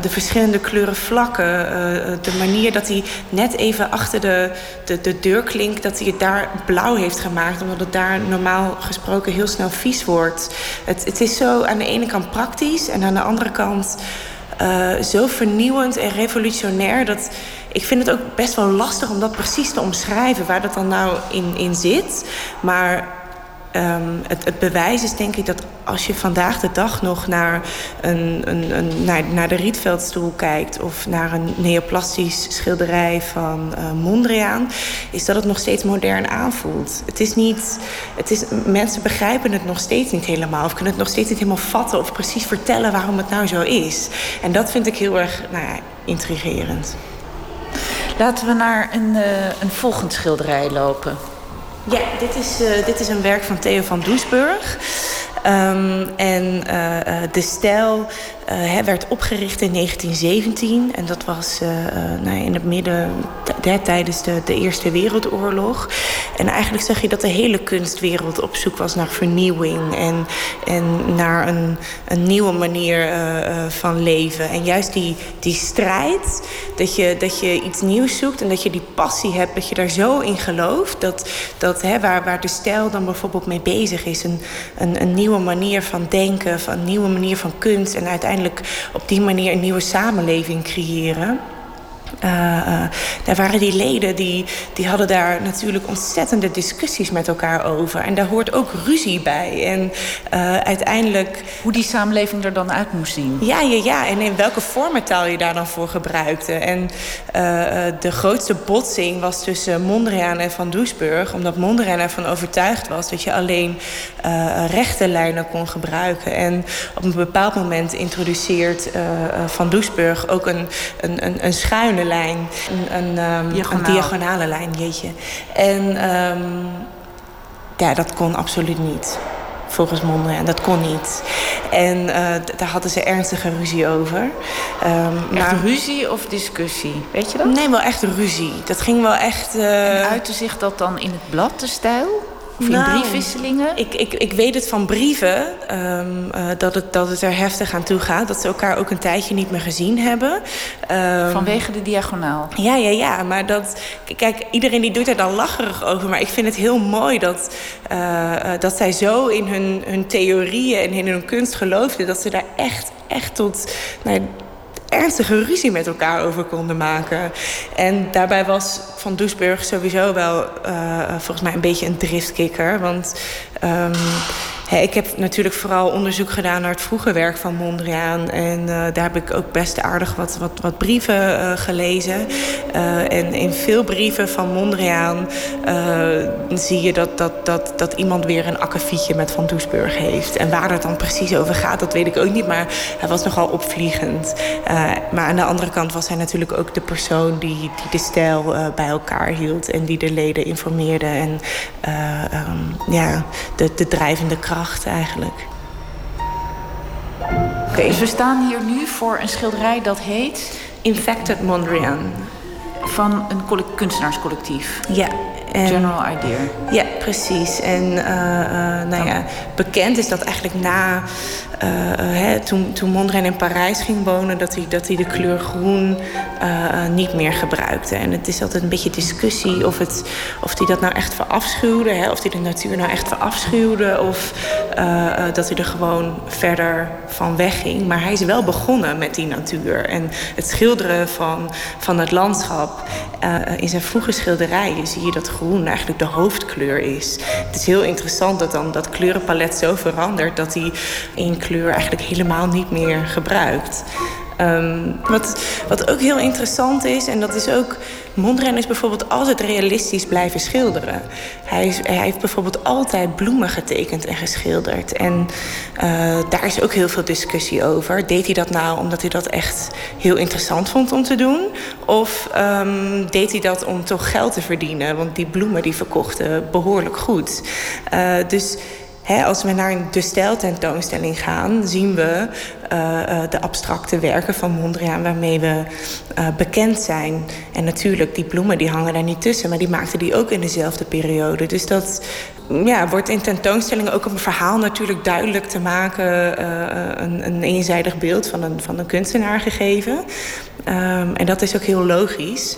S10: de verschillende kleuren vlakken. Uh, de manier dat hij net even achter de, de, de deurklink... dat hij het daar blauw heeft gemaakt. Omdat het daar normaal gesproken heel snel vies wordt. Het, het is zo aan de ene kant praktisch... en aan de andere kant zo vernieuwend en revolutionair... dat ik vind het ook best wel lastig om dat precies te omschrijven... waar dat dan nou in, in zit. Maar Um, het, het, bewijs is denk ik dat als je vandaag de dag nog naar, een, een, een, naar, naar de Rietveldstoel kijkt... of naar een neoplastisch schilderij van uh, Mondriaan... is dat het nog steeds modern aanvoelt. Het is niet, het is, mensen begrijpen het nog steeds niet helemaal... of kunnen het nog steeds niet helemaal vatten of precies vertellen waarom het nou zo is. En dat vind ik heel erg nou ja, intrigerend.
S2: Laten we naar een, uh, een volgend schilderij lopen.
S10: Ja, dit is, uh, dit is een werk van Theo van Doesburg. Um, en uh, de stijl uh, werd opgericht in 1917. En dat was uh, nou, in het midden tijdens de, de, Eerste Wereldoorlog. En eigenlijk zag je dat de hele kunstwereld op zoek was naar vernieuwing. En, en naar een, een nieuwe manier van leven. En juist die, die strijd, dat je, dat je iets nieuws zoekt... en dat je die passie hebt, dat je daar zo in gelooft... dat, dat hè, waar, waar de stijl dan bijvoorbeeld mee bezig is... een, een, een nieuwe manier van denken, van een nieuwe manier van kunst en uiteindelijk op die manier een nieuwe samenleving creëren. Uh, uh, daar waren die leden, die, die hadden daar natuurlijk ontzettende discussies met elkaar over. En daar hoort ook ruzie bij. En uh, uiteindelijk...
S2: Hoe die samenleving er dan uit moest zien.
S10: Ja, ja, ja. En in welke vormentaal je daar dan voor gebruikte. En de grootste botsing was tussen Mondriaan en Van Doesburg. Omdat Mondriaan ervan overtuigd was dat je alleen rechte lijnen kon gebruiken. En op een bepaald moment introduceert Van Doesburg ook een, een, een, een schuine lijn. Een, een, um, een diagonale lijn, jeetje. En um, ja, dat kon absoluut niet. Volgens Mondriaan, dat kon niet. En uh, daar hadden ze ernstige ruzie over.
S2: Um, echt maar... ruzie of discussie? Weet je dat?
S10: Nee, wel echt ruzie. Dat ging wel echt... Uh...
S2: En uitte zich dat dan in het blad, de stijl? Of in nou, briefwisselingen?
S10: Ik, ik, ik weet het van brieven, um, uh, dat, het, dat het er heftig aan toe gaat. Dat ze elkaar ook een tijdje niet meer gezien hebben.
S2: Um, Vanwege de diagonaal?
S10: Ja, ja, ja. Maar dat, kijk, iedereen die doet er dan lacherig over. Maar ik vind het heel mooi dat, uh, uh, dat zij zo in hun, hun theorieën en in hun kunst geloofden... dat ze daar echt, echt tot... Nou, ernstige ruzie met elkaar over konden maken. En daarbij was Van Doesburg sowieso wel uh, volgens mij een beetje een driftkikker. Want um, ik heb natuurlijk vooral onderzoek gedaan naar het vroege werk van Mondriaan. En uh, daar heb ik ook best aardig wat, wat, wat brieven uh, gelezen. Uh, en in veel brieven van Mondriaan zie je dat, dat, dat, dat iemand weer een akkefietje met Van Doesburg heeft. En waar het dan precies over gaat, dat weet ik ook niet. Maar hij was nogal opvliegend. maar aan de andere kant was hij natuurlijk ook de persoon die, die de stijl bij elkaar hield. En die de leden informeerde. En um, ja, de, de drijvende kracht eigenlijk.
S2: Oké, dus we staan hier nu voor een schilderij dat heet...
S10: Infected Mondrian.
S2: Van een kunstenaarscollectief.
S10: Ja,
S2: en, General Idea.
S10: Ja, precies. En uh, uh, nou ja, bekend is dat eigenlijk na uh, hè, toen, toen Mondriaan in Parijs ging wonen, dat hij, dat hij de kleur groen niet meer gebruikte. En het is altijd een beetje discussie of, het, of hij dat nou echt verafschuwde, hè, of hij de natuur nou echt verafschuwde, of dat hij er gewoon verder van wegging. Maar hij is wel begonnen met die natuur. En het schilderen van, van het landschap. in zijn vroege schilderijen zie je dat groen eigenlijk de hoofdkleur is. Het is heel interessant dat dan dat kleurenpalet zo verandert dat hij één kleur eigenlijk helemaal niet meer gebruikt. Um, wat, wat ook heel interessant is, en dat is ook... Mondriaan is bijvoorbeeld altijd realistisch blijven schilderen. Hij, heeft bijvoorbeeld altijd bloemen getekend en geschilderd. En uh, daar is ook heel veel discussie over. Deed hij dat nou omdat hij dat echt heel interessant vond om te doen? Of um, deed hij dat om toch geld te verdienen? Want die bloemen die verkochten behoorlijk goed. Uh, dus als we naar de stijltentoonstelling gaan, zien we uh, de abstracte werken van Mondriaan waarmee we uh, bekend zijn. En natuurlijk, die bloemen die hangen daar niet tussen, maar die maakten die ook in dezelfde periode. Dus dat ja, wordt in tentoonstellingen ook om een verhaal natuurlijk duidelijk te maken, een, een, eenzijdig beeld van een, van een kunstenaar gegeven. Um, en dat is ook heel logisch.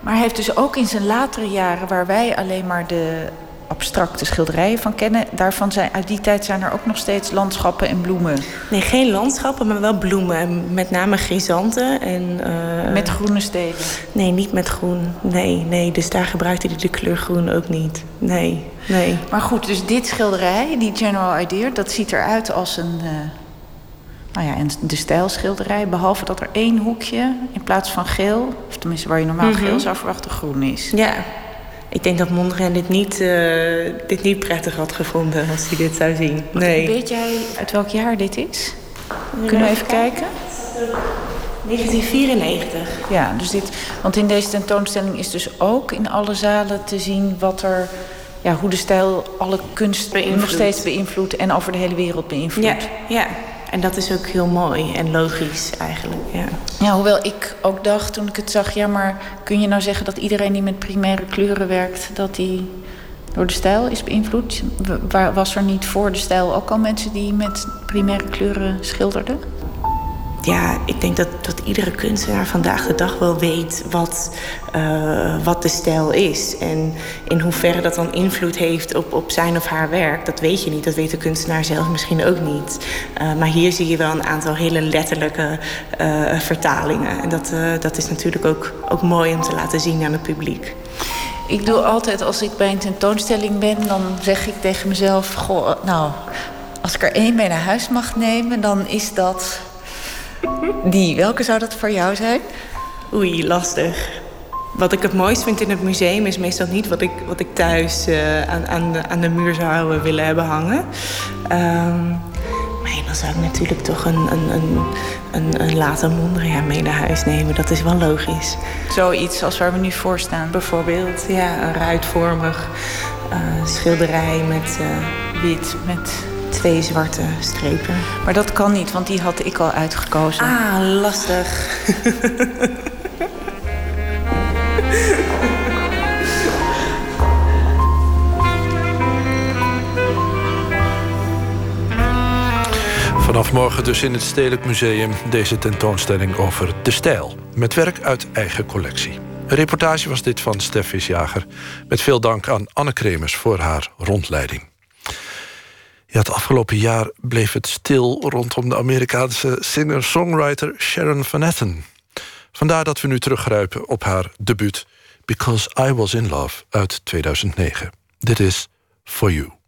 S2: Maar hij heeft dus ook in zijn latere jaren, waar wij alleen maar de abstracte schilderijen van kennen. Daarvan zijn, uit die tijd zijn er ook nog steeds landschappen en bloemen.
S10: Nee, geen landschappen, maar wel bloemen. Met name grisanten. En, uh...
S2: Met groene steden?
S10: Nee, niet met groen. Nee, nee, dus daar gebruikte hij de kleur groen ook niet. Nee, nee.
S2: Maar goed, dus dit schilderij, die General Idea... dat ziet eruit als een... Uh, nou ja, de stijlschilderij. Behalve dat er één hoekje in plaats van geel... of tenminste waar je normaal mm -hmm. geel zou verwachten, groen is.
S10: Ja, ik denk dat Mondriaan dit niet, uh, dit niet prettig had gevonden als hij dit zou zien. Nee.
S2: Weet jij uit welk jaar dit is? Kunnen we even kijken?
S10: 1994.
S2: Ja, dus dit, want in deze tentoonstelling is dus ook in alle zalen te zien wat er, ja, hoe de stijl alle kunst nog steeds beïnvloedt en over de hele wereld beïnvloedt.
S10: Ja, ja. En dat is ook heel mooi en logisch eigenlijk. Ja.
S2: ja, hoewel ik ook dacht toen ik het zag... ja, maar kun je nou zeggen dat iedereen die met primaire kleuren werkt... dat die door de stijl is beïnvloed? Was er niet voor de stijl ook al mensen die met primaire kleuren schilderden?
S10: Ja, ik denk dat, iedere kunstenaar vandaag de dag wel weet wat, uh, wat de stijl is. En in hoeverre dat dan invloed heeft op, op zijn of haar werk, dat weet je niet. Dat weet de kunstenaar zelf misschien ook niet. Uh, maar hier zie je wel een aantal hele letterlijke uh, vertalingen. En dat, dat is natuurlijk ook, ook mooi om te laten zien aan het publiek.
S2: Ik doe altijd, als ik bij een tentoonstelling ben, dan zeg ik tegen mezelf: Goh, nou, als ik er één mee naar huis mag nemen, dan is dat die, welke zou dat voor jou zijn?
S10: Oei, lastig. Wat ik het mooist vind in het museum is meestal niet wat ik, wat ik thuis uh, aan, aan, de, aan de muur zou willen hebben hangen. Um, maar dan zou ik natuurlijk toch een, een, een, een, een late Mondriaan mee naar huis nemen. Dat is wel logisch.
S2: Zoiets als waar we nu voor staan.
S10: Bijvoorbeeld, ja, een ruitvormig uh, schilderij met uh, wit, met twee zwarte strepen.
S2: Maar dat kan niet, want die had ik al uitgekozen.
S10: Ah, lastig.
S3: Vanaf morgen dus in het Stedelijk Museum deze tentoonstelling over de stijl. Met werk uit eigen collectie. Een reportage was dit van Stef Visjager. Met veel dank aan Anne Kremers voor haar rondleiding. Ja, het afgelopen jaar bleef het stil rondom de Amerikaanse singer-songwriter Sharon Van Etten. Vandaar dat we nu teruggrijpen op haar debuut Because I Was In Love uit 2009. Dit is For You.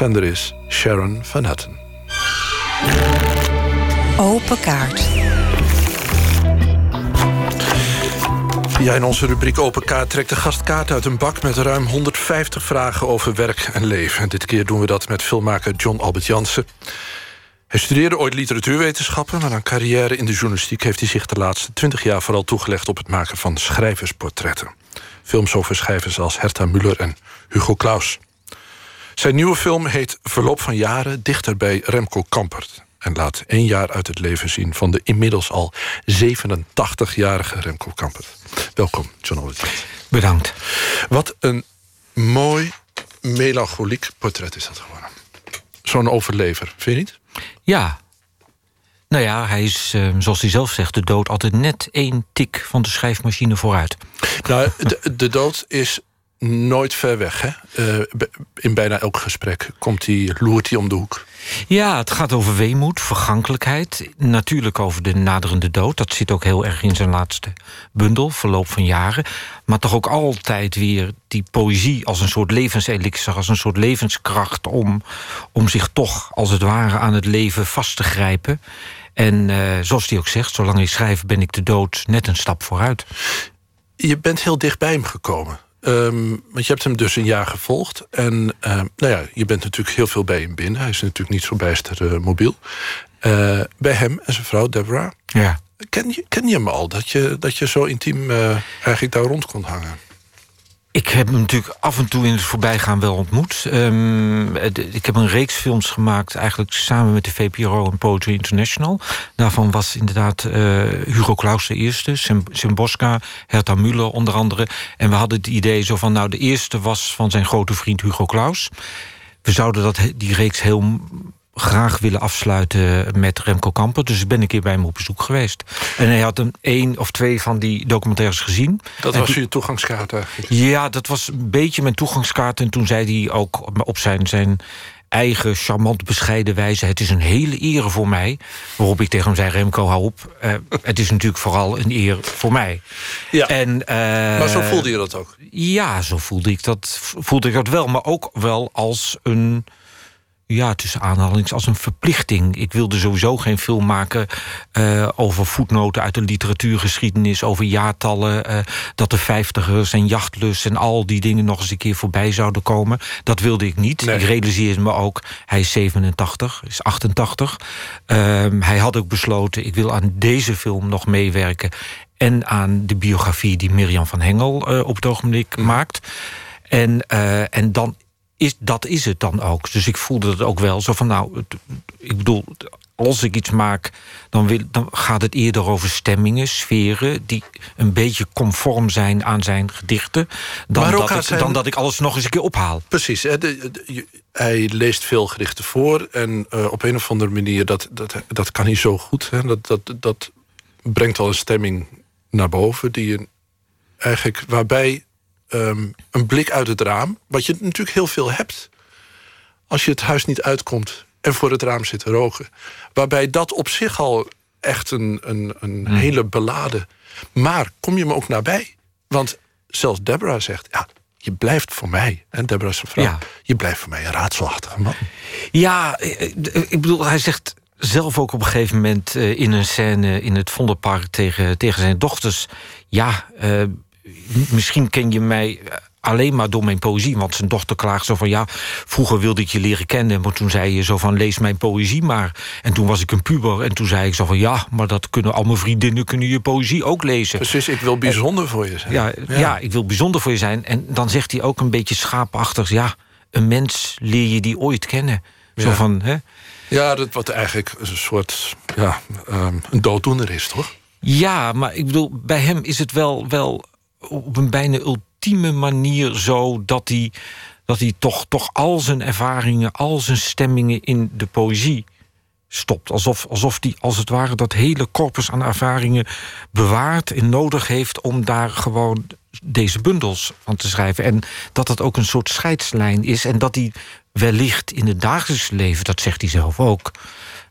S3: En de afzender is Sharon Van Etten.
S11: Open kaart.
S3: Ja, in onze rubriek Open Kaart trekt de gast kaart uit een bak... met ruim 150 vragen over werk en leven. En dit keer doen we dat met filmmaker John Albert Jansen. Hij studeerde ooit literatuurwetenschappen... maar aan carrière in de journalistiek heeft hij zich de laatste 20 jaar... vooral toegelegd op het maken van schrijversportretten. Films over schrijvers als Herta Müller en Hugo Claus. Zijn nieuwe film heet Verloop van jaren dichter bij Remco Kampert en laat één jaar uit het leven zien van de inmiddels al 87-jarige Remco Kampert. Welkom, John.
S12: Bedankt.
S3: Wat een mooi melancholiek portret is dat geworden. Zo'n overlever, vind je niet?
S12: Ja. Nou ja, hij is, uh, zoals hij zelf zegt, de dood altijd net één tik van de schrijfmachine vooruit.
S3: Nou, de, de dood is nooit ver weg. Hè? Uh, in bijna elk gesprek komt hij, loert hij om de hoek.
S12: Ja, het gaat over weemoed, vergankelijkheid. Natuurlijk over de naderende dood. Dat zit ook heel erg in zijn laatste bundel, verloop van jaren. Maar toch ook altijd weer die poëzie als een soort levenselixer... als een soort levenskracht om, om zich toch, als het ware, aan het leven vast te grijpen. En uh, zoals hij ook zegt, zolang ik schrijf ben ik de dood net een stap vooruit.
S3: Je bent heel dicht bij hem gekomen. Um, want je hebt hem dus een jaar gevolgd. En uh, nou ja, je bent natuurlijk heel veel bij hem binnen. Hij is natuurlijk niet zo bijster uh, mobiel. Uh, bij hem en zijn vrouw Deborah.
S12: Ja.
S3: Ken je, ken je hem al? Dat je, dat je zo intiem eigenlijk daar rond kon hangen?
S12: Ik heb hem natuurlijk af en toe in het voorbijgaan wel ontmoet. Um, ik heb een reeks films gemaakt, eigenlijk samen met de VPRO en Poetry International. Daarvan was inderdaad uh, Hugo Claus de eerste, Sim Bosca, Herta Müller onder andere. En we hadden het idee zo van, nou de eerste was van zijn grote vriend Hugo Claus. We zouden dat, die reeks heel graag willen afsluiten met Remco Kamper. Dus ik ben een keer bij hem op bezoek geweest. En hij had een één of twee van die documentaires gezien.
S3: Dat was je toegangskaart eigenlijk?
S12: Ja, dat was een beetje mijn toegangskaart. En toen zei hij ook op zijn, zijn eigen charmant bescheiden wijze... het is een hele eer voor mij. Waarop ik tegen hem zei, Remco, hou op. Uh, het is natuurlijk vooral een eer voor mij.
S3: Ja, en, uh, maar zo voelde je dat ook?
S12: Ja, zo voelde ik dat, voelde ik dat wel. Maar ook wel als een ja, tussen aanhalings als een verplichting. Ik wilde sowieso geen film maken uh, over voetnoten uit de literatuurgeschiedenis, over jaartallen, uh, dat de vijftigers en jachtlust en al die dingen nog eens een keer voorbij zouden komen. Dat wilde ik niet. Nee. Ik realiseerde me ook, hij is 87, is 88. Uh, hij had ook besloten, ik wil aan deze film nog meewerken en aan de biografie die Mirjam van Hengel uh, op het ogenblik mm. maakt. En, en dan is, dat is het dan ook. Dus ik voelde het ook wel zo van, nou, ik bedoel, als ik iets maak, dan, wil, dan gaat het eerder over stemmingen, sferen... die een beetje conform zijn aan zijn gedichten... dan, dat ik, zijn... dan dat ik alles nog eens een keer ophaal.
S3: Precies, hè, de, de, hij leest veel gedichten voor... en uh, op een of andere manier, dat, dat, dat kan hij zo goed. Hè, dat, dat, dat brengt al een stemming naar boven... die je eigenlijk, waarbij um, een blik uit het raam. Wat je natuurlijk heel veel hebt. Als je het huis niet uitkomt en voor het raam zit te roken. Waarbij dat op zich al echt een, een, een mm. hele beladen... Maar kom je me ook nabij? Want zelfs Deborah zegt... ja, je blijft voor mij, en Deborah is een vrouw... Ja. je blijft voor mij een raadselachtige man.
S12: Ja, eh, eh, ik bedoel, hij zegt zelf ook op een gegeven moment... Uh, in een scène in het Vondelpark tegen, tegen zijn dochters... ja, uh, misschien ken je mij alleen maar door mijn poëzie. Want zijn dochter klaagt zo van... ja, vroeger wilde ik je leren kennen... maar toen zei je zo van, lees mijn poëzie maar. En toen was ik een puber en toen zei ik zo van... ja, maar dat kunnen al mijn vriendinnen kunnen je poëzie ook lezen.
S3: Precies, ik wil bijzonder voor je zijn.
S12: Ja, ja, ik wil bijzonder voor je zijn. En dan zegt hij ook een beetje schaapachtig... ja, een mens leer je die ooit kennen. Zo
S3: ja.
S12: van, hè?
S3: Ja, dat wat eigenlijk een soort ja, um, een dooddoener is, toch?
S12: Ja, maar ik bedoel, bij hem is het wel... wel op een bijna ultieme manier zo dat hij, dat hij toch, toch al zijn ervaringen, al zijn stemmingen in de poëzie stopt. Alsof, alsof hij als het ware dat hele corpus aan ervaringen bewaart en nodig heeft om daar gewoon deze bundels van te schrijven. En dat dat ook een soort scheidslijn is. En dat hij wellicht in het dagelijks leven, dat zegt hij zelf ook,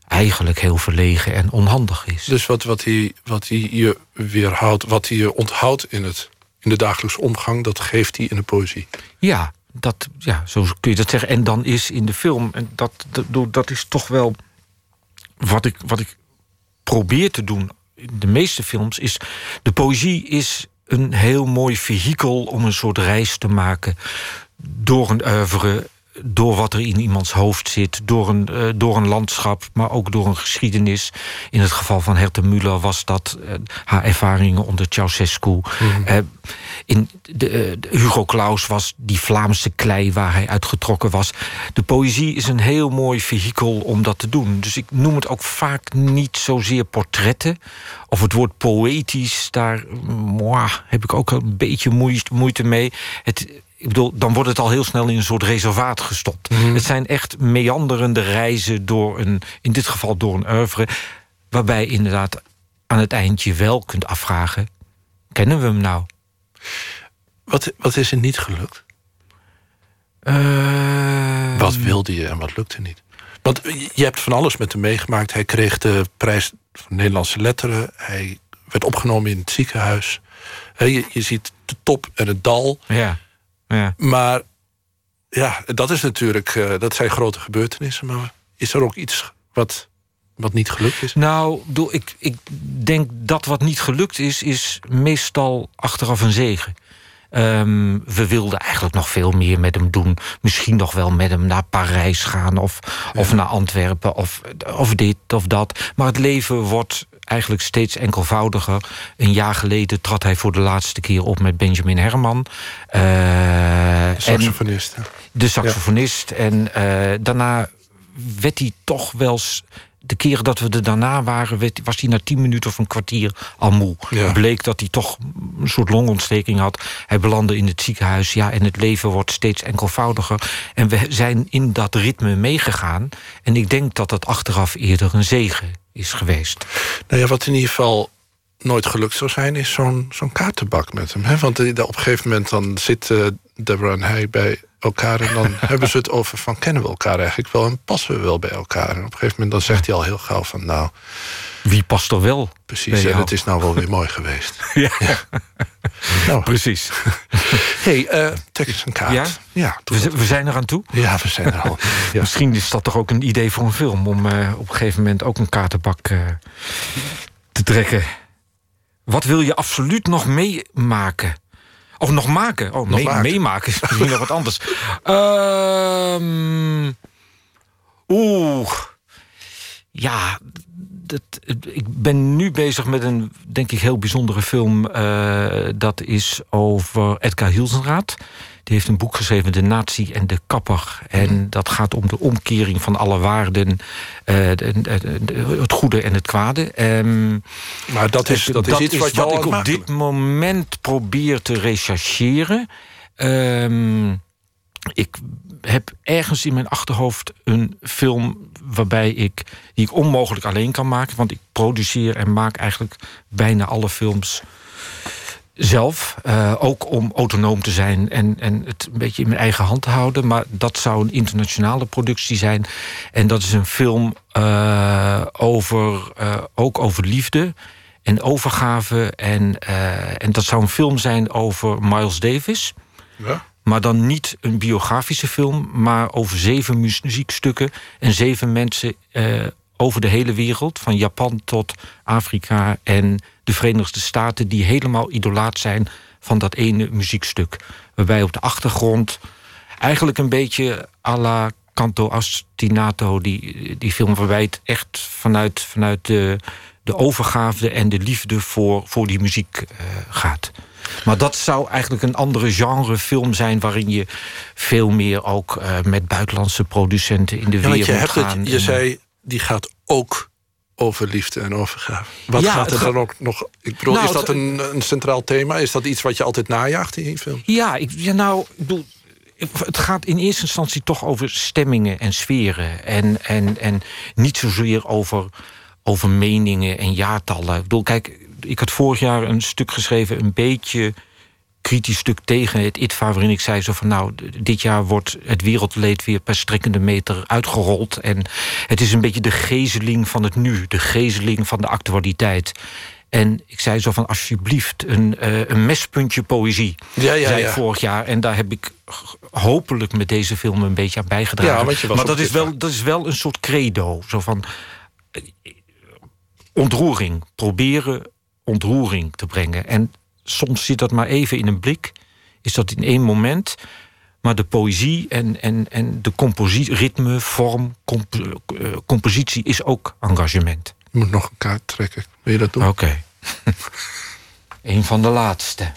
S12: eigenlijk heel verlegen en onhandig is.
S3: Dus wat, wat, hij, wat hij je weerhoudt, wat hij je onthoudt in het in de dagelijkse omgang, dat geeft hij in de poëzie.
S12: Ja, dat, ja, zo kun je dat zeggen. En dan is in de film, en dat, dat, dat is toch wel wat ik, wat ik probeer te doen in de meeste films, is de poëzie is een heel mooi vehikel om een soort reis te maken door een oeuvre door wat er in iemands hoofd zit, door een, uh, door een landschap, maar ook door een geschiedenis. In het geval van Herta Müller was dat uh, haar ervaringen onder Ceausescu. Mm uh, in de, Hugo Claus was die Vlaamse klei waar hij uitgetrokken was. De poëzie is een heel mooi vehikel om dat te doen. Dus ik noem het ook vaak niet zozeer portretten. Of het woord poëtisch, daar moi, heb ik ook een beetje moeite mee. Het, ik bedoel, dan wordt het al heel snel in een soort reservaat gestopt. Mhm. Het zijn echt meanderende reizen door een, in dit geval door een oeuvre, waarbij inderdaad aan het eindje wel kunt afvragen: kennen we hem nou?
S3: Wat, wat is er niet gelukt? Uh... Wat wilde je en wat lukte niet? Want je hebt van alles met hem meegemaakt. Hij kreeg de prijs van Nederlandse letteren. Hij werd opgenomen in het ziekenhuis. Je, je ziet de top en het dal.
S12: Ja. Ja.
S3: Maar ja, dat is natuurlijk, uh, dat zijn grote gebeurtenissen. Maar is er ook iets wat, wat niet gelukt is?
S12: Nou, ik, ik denk dat wat niet gelukt is, is meestal achteraf een zegen. Um, we wilden eigenlijk nog veel meer met hem doen. Misschien nog wel met hem naar Parijs gaan of, ja. of naar Antwerpen of, of dit of dat. Maar het leven wordt eigenlijk steeds enkelvoudiger. Een jaar geleden trad hij voor de laatste keer op met Benjamin Herman. Uh,
S3: de saxofonist.
S12: De saxofonist. En uh, daarna werd hij toch wel de keren dat we er daarna waren, was hij na tien minuten of een kwartier al moe. Ja. Bleek dat hij toch een soort longontsteking had. Hij belandde in het ziekenhuis. Ja, en het leven wordt steeds enkelvoudiger. En we zijn in dat ritme meegegaan. En ik denk dat dat achteraf eerder een zegen is geweest.
S3: Nou ja, wat in ieder geval nooit gelukt zou zijn, is zo'n zo'n kaartenbak met hem. Hè? Want op een gegeven moment dan zit uh, Deborah en hij bij elkaar en dan hebben ze het over van kennen we elkaar eigenlijk wel en passen we wel bij elkaar. En op een gegeven moment dan zegt hij al heel gauw van nou.
S12: Wie past er wel?
S3: Precies, en het is nou wel weer mooi geweest. Ja.
S12: Nou. Precies.
S3: hey, uh, eens een kaart.
S12: Ja?
S3: ja
S12: we, we, zijn er aan toe?
S3: Ja, we zijn er al. Ja.
S12: Misschien is dat toch ook een idee voor een film... om uh, op een gegeven moment ook een kaartenbak uh, te trekken. Wat wil je absoluut nog meemaken? Of nog maken? Oh, nog mee, meemaken is misschien nog wat anders. Uh, Oeh. Ja, dat, ik ben nu bezig met een, denk ik, heel bijzondere film. Uh, dat is over Edgar Hilsenraad. Die heeft een boek geschreven, De Natie en de Kapper. En mhm. dat gaat om de omkering van alle waarden. Uh, de, de, het goede en het kwade. Um,
S3: maar dat is, dat, is iets wat,
S12: wat ik op dit moment probeer te rechercheren. Um, ik heb ergens in mijn achterhoofd een film waarbij ik, die ik onmogelijk alleen kan maken. Want ik produceer en maak eigenlijk bijna alle films zelf. Uh, ook om autonoom te zijn en, en het een beetje in mijn eigen hand te houden. Maar dat zou een internationale productie zijn. En dat is een film uh, over, uh, ook over liefde en overgave. En, en dat zou een film zijn over Miles Davis. Ja. Maar dan niet een biografische film, maar over zeven muziekstukken en zeven mensen over de hele wereld, van Japan tot Afrika en de Verenigde Staten, die helemaal idolaat zijn van dat ene muziekstuk. Waarbij op de achtergrond eigenlijk een beetje à la Canto Ostinato, die, die film, waarbij het echt vanuit, vanuit de, de overgave en de liefde voor, voor die muziek uh, gaat. Maar dat zou eigenlijk een andere genre film zijn... waarin je veel meer ook uh, met buitenlandse producenten in de ja, wereld je hebt gaan.
S3: Het, je zei, die gaat ook over liefde en overgave. Wat ja, gaat er dan ook nog... Ik bedoel, nou, is dat een, een centraal thema? Is dat iets wat je altijd najaagt in je film?
S12: Ja, ik, ja nou, bedoel... Het gaat in eerste instantie toch over stemmingen en sferen. En, en, en niet zozeer over, over meningen en jaartallen. Ik bedoel, kijk, ik had vorig jaar een stuk geschreven, een beetje kritisch stuk tegen het ITVA... waarin ik zei zo van nou, dit jaar wordt het wereldleed weer per strekkende meter uitgerold. En het is een beetje de gezeling van het nu, de gezeling van de actualiteit. En ik zei zo van alsjeblieft een, uh, een mespuntje poëzie.
S3: Ja, ja,
S12: zei
S3: ja.
S12: vorig jaar. En daar heb ik hopelijk met deze film een beetje aan bijgedragen.
S3: Ja,
S12: maar dat is, wel, dat is wel een soort credo. Zo van eh, ontroering. Proberen ontroering te brengen. En soms zit dat maar even in een blik. Is dat in één moment. Maar de poëzie en, en, en de compositie, ritme, vorm, comp, eh, compositie is ook engagement.
S3: Je moet nog een kaart trekken. Wil je dat doen?
S12: Oké. een van de laatste.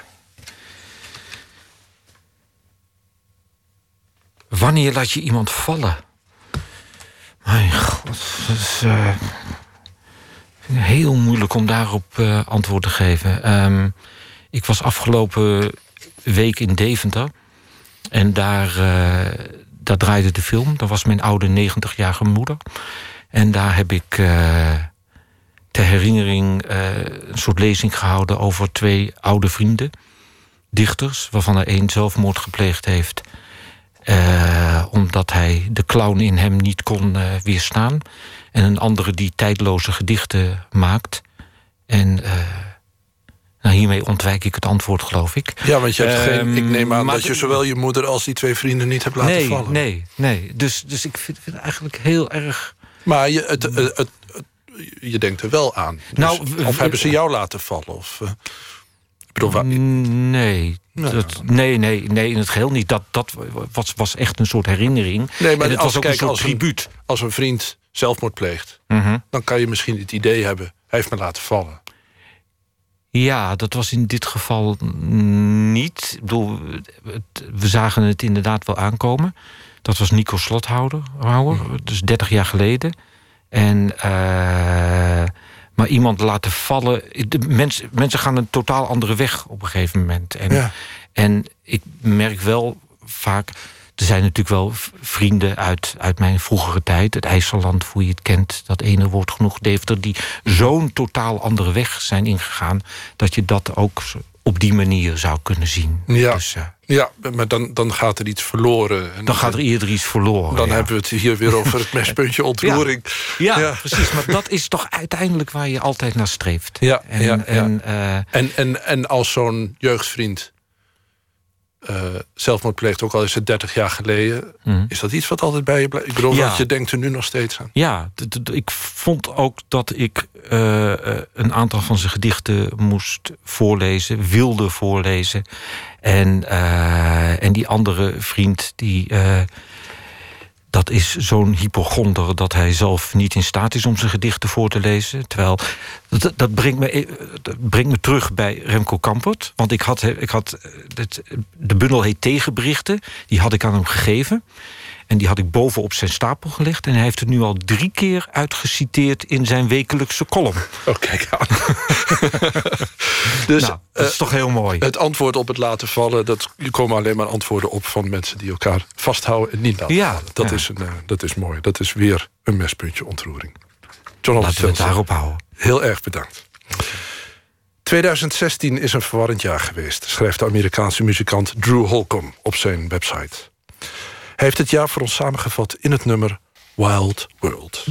S12: Wanneer laat je iemand vallen? Mijn god, dat is eh, heel moeilijk om daarop uh, antwoord te geven. Um, ik was afgelopen week in Deventer. En daar, uh, daar draaide de film. Dat was mijn oude 90-jarige moeder. En daar heb ik uh, ter herinnering uh, een soort lezing gehouden over twee oude vrienden. Dichters, waarvan er één zelfmoord gepleegd heeft. Omdat hij de clown in hem niet kon weerstaan. En een andere die tijdloze gedichten maakt. En nou, hiermee ontwijk ik het antwoord, geloof ik.
S3: Ja, want je hebt um, geen, ik neem aan
S12: maar,
S3: dat je zowel je moeder als die twee vrienden niet hebt laten
S12: nee,
S3: vallen.
S12: Nee, nee. Dus, dus ik vind, het eigenlijk heel erg.
S3: Maar je, het, het, het, je denkt er wel aan. Dus
S12: nou,
S3: of hebben ze jou laten vallen? Of, uh, ik bedoel, waar...
S12: Nee,
S3: Nou,
S12: dat, nee, nee, nee, in het geheel niet. Dat, dat was, was echt een soort herinnering.
S3: Nee, maar
S12: en het
S3: als,
S12: was ook
S3: kijk,
S12: een soort
S3: als
S12: tribuut.
S3: Een, als een vriend zelfmoord pleegt,
S12: mm -hmm.
S3: dan kan je misschien het idee hebben: hij heeft me laten vallen.
S12: Ja, dat was in dit geval niet. Ik bedoel, het, we zagen het inderdaad wel aankomen. Dat was Nico Slothouder, Houwer, dus 30 jaar geleden. En, uh, maar iemand laten vallen. De mens, mensen gaan een totaal andere weg op een gegeven moment. En,
S3: ja.
S12: en ik merk wel vaak. Er zijn natuurlijk wel vrienden uit, uit mijn vroegere tijd. Het IJsserland, hoe je het kent, dat ene woord genoeg, Deventer... die zo'n totaal andere weg zijn ingegaan... dat je dat ook op die manier zou kunnen zien.
S3: Ja,
S12: dus, uh,
S3: ja maar dan, dan gaat er iets verloren.
S12: En dan gaat er eerder iets verloren.
S3: Dan
S12: ja.
S3: hebben we het hier weer over het mespuntje ontroering.
S12: Ja, ja, ja, precies. Maar dat is toch uiteindelijk waar je altijd naar streeft.
S3: Ja,
S12: en,
S3: ja,
S12: en, uh,
S3: en, en, en als zo'n jeugdvriend... Uh, zelfmoord pleegt, ook al is het 30 jaar geleden... Mm. is dat iets wat altijd bij je blijft? Ik bedoel, ja. je denkt er nu nog steeds aan.
S12: Ja, ik vond ook dat ik uh, een aantal van zijn gedichten moest voorlezen... wilde voorlezen. En, uh, en die andere vriend, die... dat is zo'n hypochonder dat hij zelf niet in staat is om zijn gedichten voor te lezen. Terwijl, dat, dat, brengt, me, dat brengt me terug bij Remco Kampert. Want ik had, ik had het, de bundel heet Tegenberichten. Die had ik aan hem gegeven. En die had ik bovenop zijn stapel gelegd. En hij heeft het nu al drie keer uitgeciteerd in zijn wekelijkse column.
S3: Oh, kijk aan. dus,
S12: nou, dat is uh, toch heel mooi.
S3: Het antwoord op het laten vallen... dat er komen alleen maar antwoorden op van mensen die elkaar vasthouden... en niet laten
S12: ja,
S3: vallen. Dat,
S12: ja.
S3: is een, uh, dat is mooi. Dat is weer een mespuntje ontroering. John
S12: Laten we het daarop houden.
S3: Heel erg bedankt. 2016 is een verwarrend jaar geweest... schrijft de Amerikaanse muzikant Drew Holcomb op zijn website. Heeft het jaar voor ons samengevat in het nummer Wild World.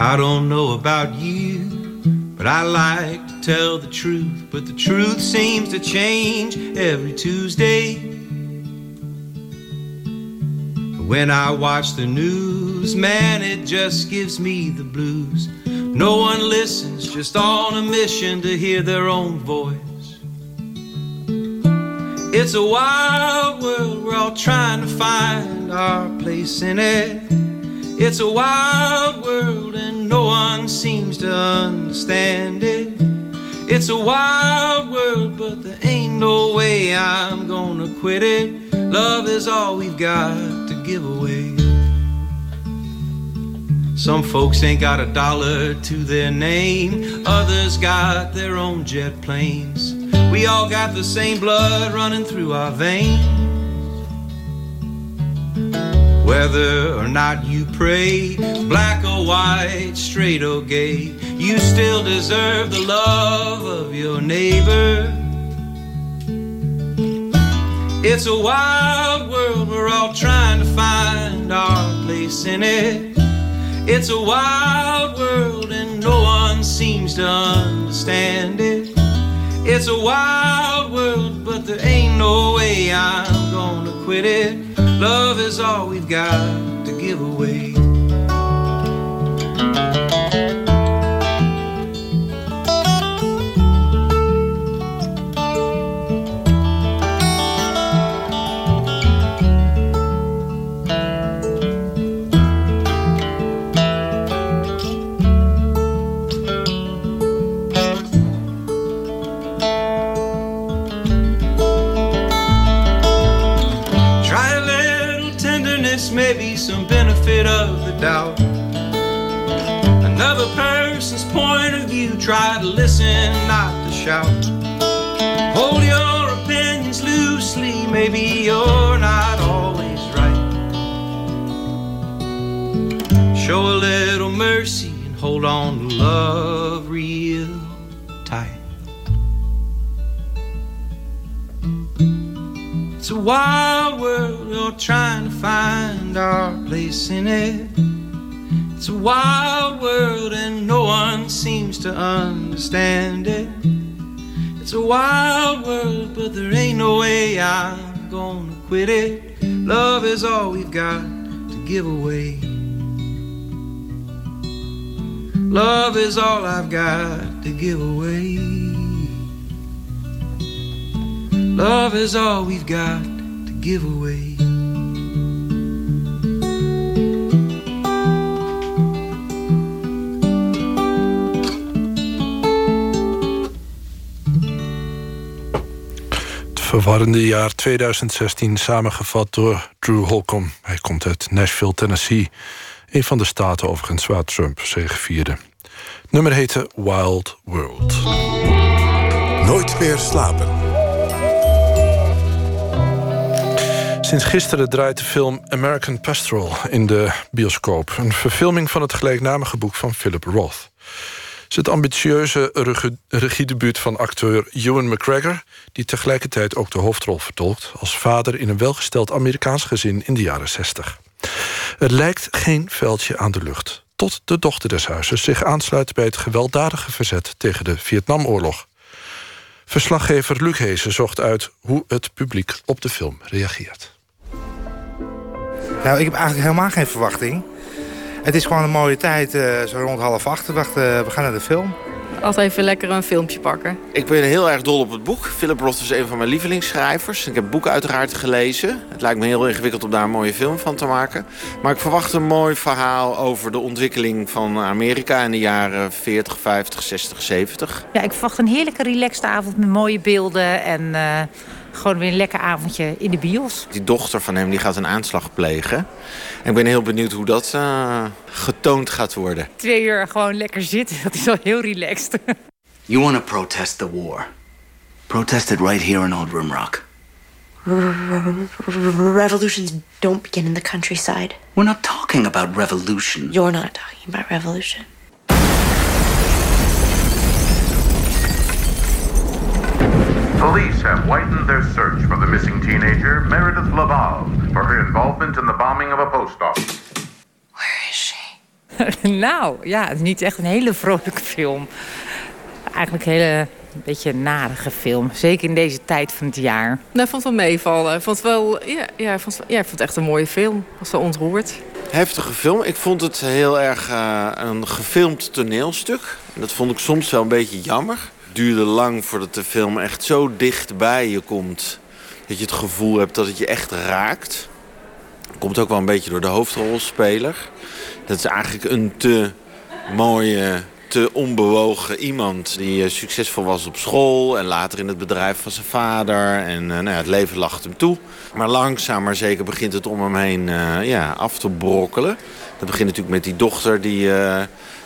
S11: I don't know about you, but I like to tell the truth. But the truth seems to change every Tuesday. When I watch the news, man, it just gives me the blues. No one listens, just on a mission to hear their own voice. It's a wild world, we're all trying to find our place in it. It's a wild world, and no one seems to understand it. It's a wild world, but there ain't no way I'm gonna quit it. Love is all we've got give away. Some folks ain't got a dollar to their name, others got their own jet planes. We all got the same blood running through our veins. Whether or not you pray, black or white, straight or gay, you still deserve the love of your neighbor. It's a wild world, we're all trying to find our place in it. It's a wild world, and no one seems to understand it. It's a wild world, but there ain't no way I'm gonna quit it. Love is all we've got to give away. Doubt. Another person's point of view, try to listen, not to shout. Hold your opinions loosely, maybe you're not always right. Show a little mercy and hold on to love It's a wild world, we're trying to find our place in it. It's a wild world, and no one seems to understand it. It's a wild world, but there ain't no way I'm gonna quit it. Love is all we've got to give away. Love is all I've got to give away. Love is all we've got to give away.
S3: Het verwarrende jaar 2016 samengevat door Drew Holcomb. Hij komt uit Nashville, Tennessee. Een van de staten overigens waar Trump zegevierde. Het nummer heette Wild World.
S1: Nooit meer slapen.
S3: Sinds gisteren draait de film American Pastoral in de bioscoop. Een verfilming van het gelijknamige boek van Philip Roth. Het is het ambitieuze regiedebuut van acteur Ewan McGregor... die tegelijkertijd ook de hoofdrol vertolkt... als vader in een welgesteld Amerikaans gezin in de jaren 60. Het lijkt geen veldje aan de lucht. Tot de dochter des huizes zich aansluit bij het gewelddadige verzet... tegen de Vietnamoorlog. Verslaggever Luc Heesen zocht uit hoe het publiek op de film reageert.
S13: Nou, ik heb eigenlijk helemaal geen verwachting. Het is gewoon een mooie tijd, uh, zo rond half acht. We dachten, we gaan naar de film.
S14: Altijd even lekker een filmpje pakken.
S15: Ik ben heel erg dol op het boek. Philip Roth is een van mijn lievelingsschrijvers. Ik heb het boek uiteraard gelezen. Het lijkt me heel ingewikkeld om daar een mooie film van te maken. Maar ik verwacht een mooi verhaal over de ontwikkeling van Amerika... in de jaren 40, 50, 60, 70.
S16: Ja, ik verwacht een heerlijke relaxed avond met mooie beelden... en uh, gewoon weer een lekker avondje in de bios.
S15: Die dochter van hem die gaat een aanslag plegen. En ik ben heel benieuwd hoe dat uh, getoond gaat worden.
S16: Twee uur gewoon lekker zitten, dat is al heel relaxed.
S17: You want to protest the war. Protest it right here in Old Rimrock.
S18: Revolutions don't begin in the countryside.
S17: We're not talking about revolution.
S18: You're not talking about revolution.
S19: Police have widened their search for the missing teenager, Meredith Laval, for her involvement in the bombing of a post office.
S18: Where is she?
S16: nou, ja, het is niet echt een hele vrolijke film. Eigenlijk een hele een beetje een narige film. Zeker in deze tijd van het jaar.
S14: Nou, ik vond het wel meevallen. Ik vond het wel, ja, ja, ik vond, ja, ik vond het echt een mooie film. was wel ontroerd.
S15: Heftige film. Ik vond het heel erg uh, een gefilmd toneelstuk. Dat vond ik soms wel een beetje jammer duurde lang voordat de film echt zo dicht bij je komt. Dat je het gevoel hebt dat het je echt raakt. Komt ook wel een beetje door de hoofdrolspeler. Dat is eigenlijk een te mooie, te onbewogen iemand. Die succesvol was op school en later in het bedrijf van zijn vader. En uh, nou ja, het leven lacht hem toe. Maar langzaam maar zeker begint het om hem heen uh, ja, af te brokkelen. Dat begint natuurlijk met die dochter die...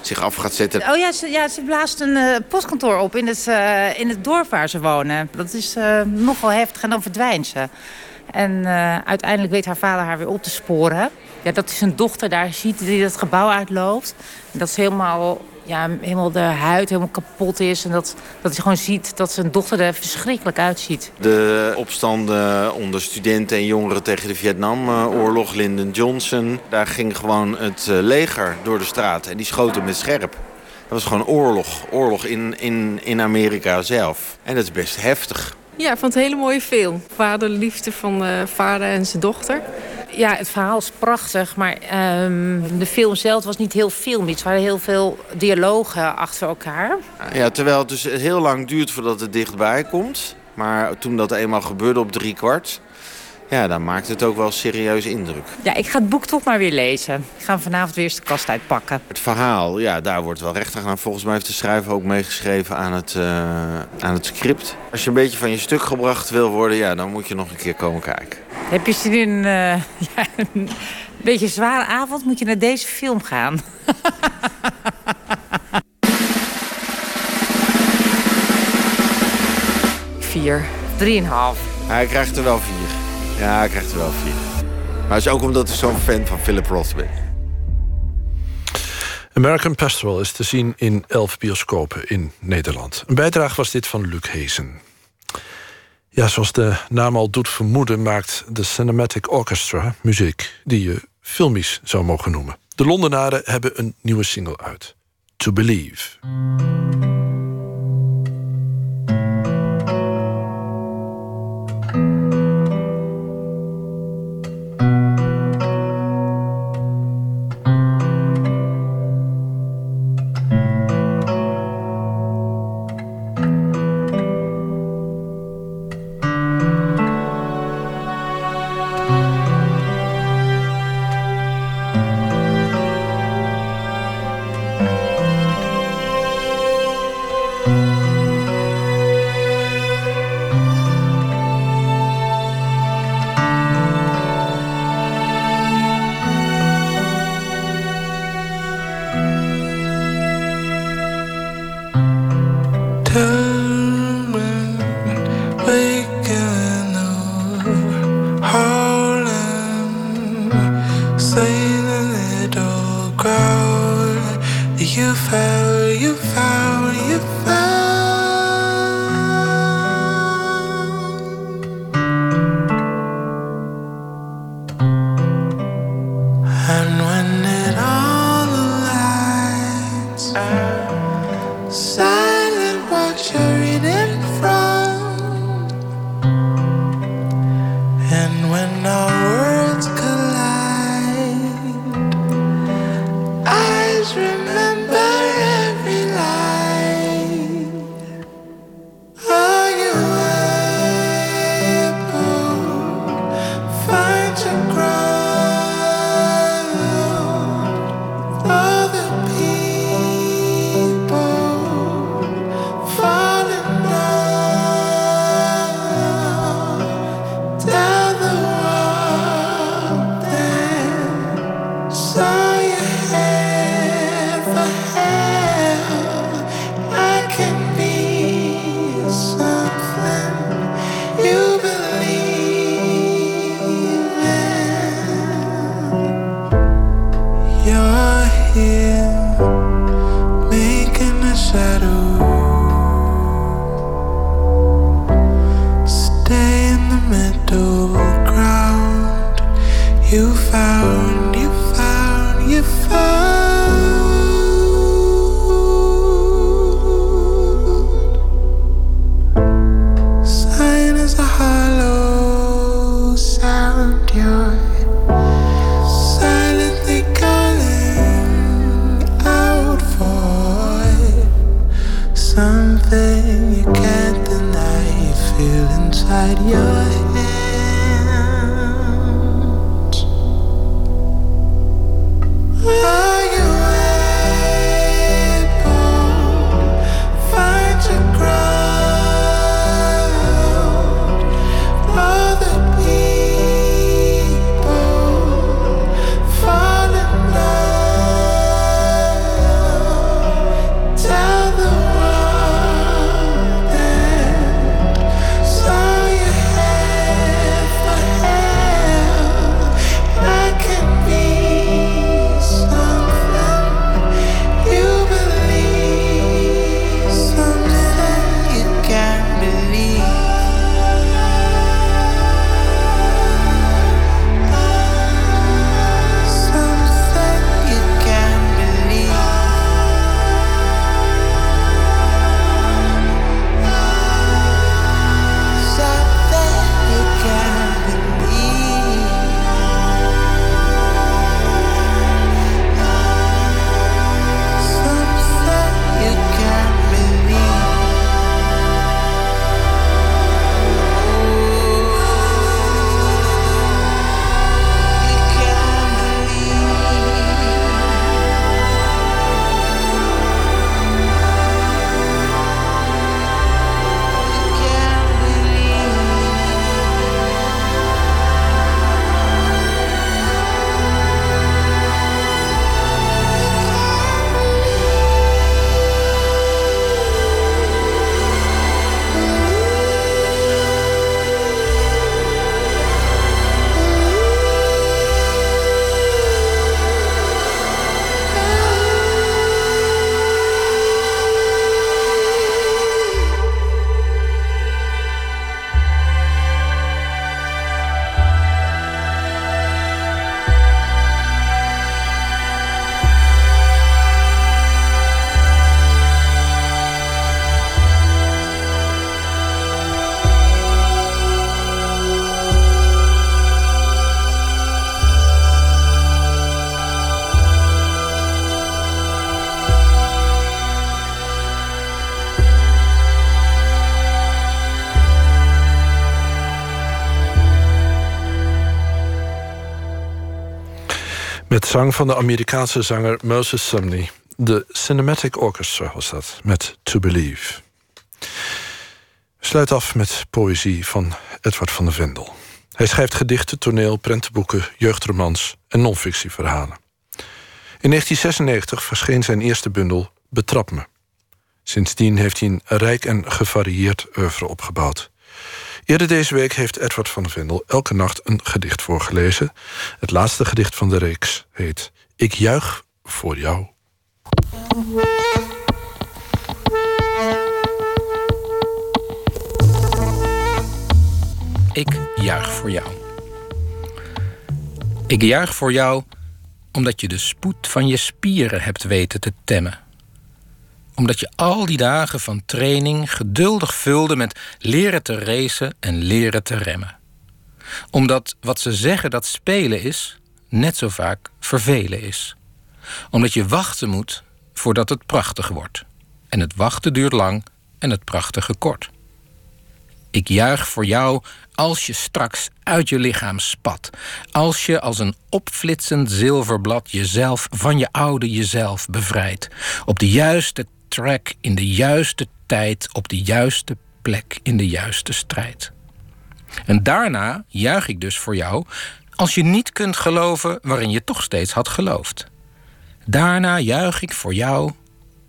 S15: zich af gaat zetten.
S16: Oh ja, ze, ja, ze blaast een uh, postkantoor op in het, uh, in het dorp waar ze wonen. Dat is uh, nogal heftig en dan verdwijnt ze. En uiteindelijk weet haar vader haar weer op te sporen. Ja, dat is een dochter daar ziet die dat gebouw uitloopt. Dat is helemaal ja, helemaal de huid helemaal kapot is. En dat, dat hij gewoon ziet dat zijn dochter er verschrikkelijk uitziet.
S15: De opstanden onder studenten en jongeren tegen de Vietnamoorlog, Lyndon Johnson. Daar ging gewoon het eh, leger door de straat en die schoten met scherp. Dat was gewoon oorlog. Oorlog in, in, in Amerika zelf. En dat is best heftig.
S14: Ja, ik vond het een hele mooie film. Vader, liefde van uh, vader en zijn dochter.
S16: Ja, het verhaal is prachtig, maar ehm, de film zelf was niet heel filmisch. Er waren heel veel dialogen achter elkaar.
S15: Ja, terwijl het dus heel lang duurt voordat het dichtbij komt. Maar toen dat eenmaal gebeurde op drie kwart... Ja, dan maakt het ook wel serieus indruk.
S16: Ja, ik ga het boek toch maar weer lezen. Ik ga vanavond weer eens de kast uitpakken.
S15: Het verhaal, ja, daar wordt wel recht aan. Volgens mij heeft de schrijver ook meegeschreven aan het, uh, aan het script. Als je een beetje van je stuk gebracht wil worden, ja, dan moet je nog een keer komen kijken.
S16: Heb je zin in uh, ja, een beetje zware avond, moet je naar deze film gaan. Vier. Drieënhalf.
S15: Hij krijgt er wel vier. Ja, hij krijgt er wel vier. Maar het is ook omdat ik zo'n fan van Philip Roth ben.
S20: American Pastoral is te zien in elf bioscopen in Nederland. Een bijdrage was dit van Luc Heesen. Ja, zoals de naam al doet vermoeden... maakt de Cinematic Orchestra muziek die je filmisch zou mogen noemen. De Londenaren hebben een nieuwe single uit. To Believe.
S3: Zang van de Amerikaanse zanger Moses Sumney. De Cinematic Orchestra was dat, met To Believe. Sluit af met poëzie van Edward van der Vendel. Hij schrijft gedichten, toneel, prentenboeken, jeugdromans en non-fictieverhalen. In 1996 verscheen zijn eerste bundel Betrap me. Sindsdien heeft hij een rijk en gevarieerd oeuvre opgebouwd. Eerder deze week heeft Edward van Vendel elke nacht een gedicht voorgelezen. Het laatste gedicht van de reeks heet Ik juich voor jou.
S21: Ik juich voor jou. Ik juich voor jou omdat je de spoed van je spieren hebt weten te temmen. Omdat je al die dagen van training geduldig vulde met leren te racen en leren te remmen. Omdat wat ze zeggen dat spelen is, net zo vaak vervelen is. Omdat je wachten moet voordat het prachtig wordt. En het wachten duurt lang en het prachtige kort. Ik juich voor jou als je straks uit je lichaam spat. Als je als een opflitsend zilverblad jezelf van je oude jezelf bevrijdt. Op de juiste track, in de juiste tijd, op de juiste plek, in de juiste strijd. En daarna juich ik dus voor jou als je niet kunt geloven waarin je toch steeds had geloofd. Daarna juich ik voor jou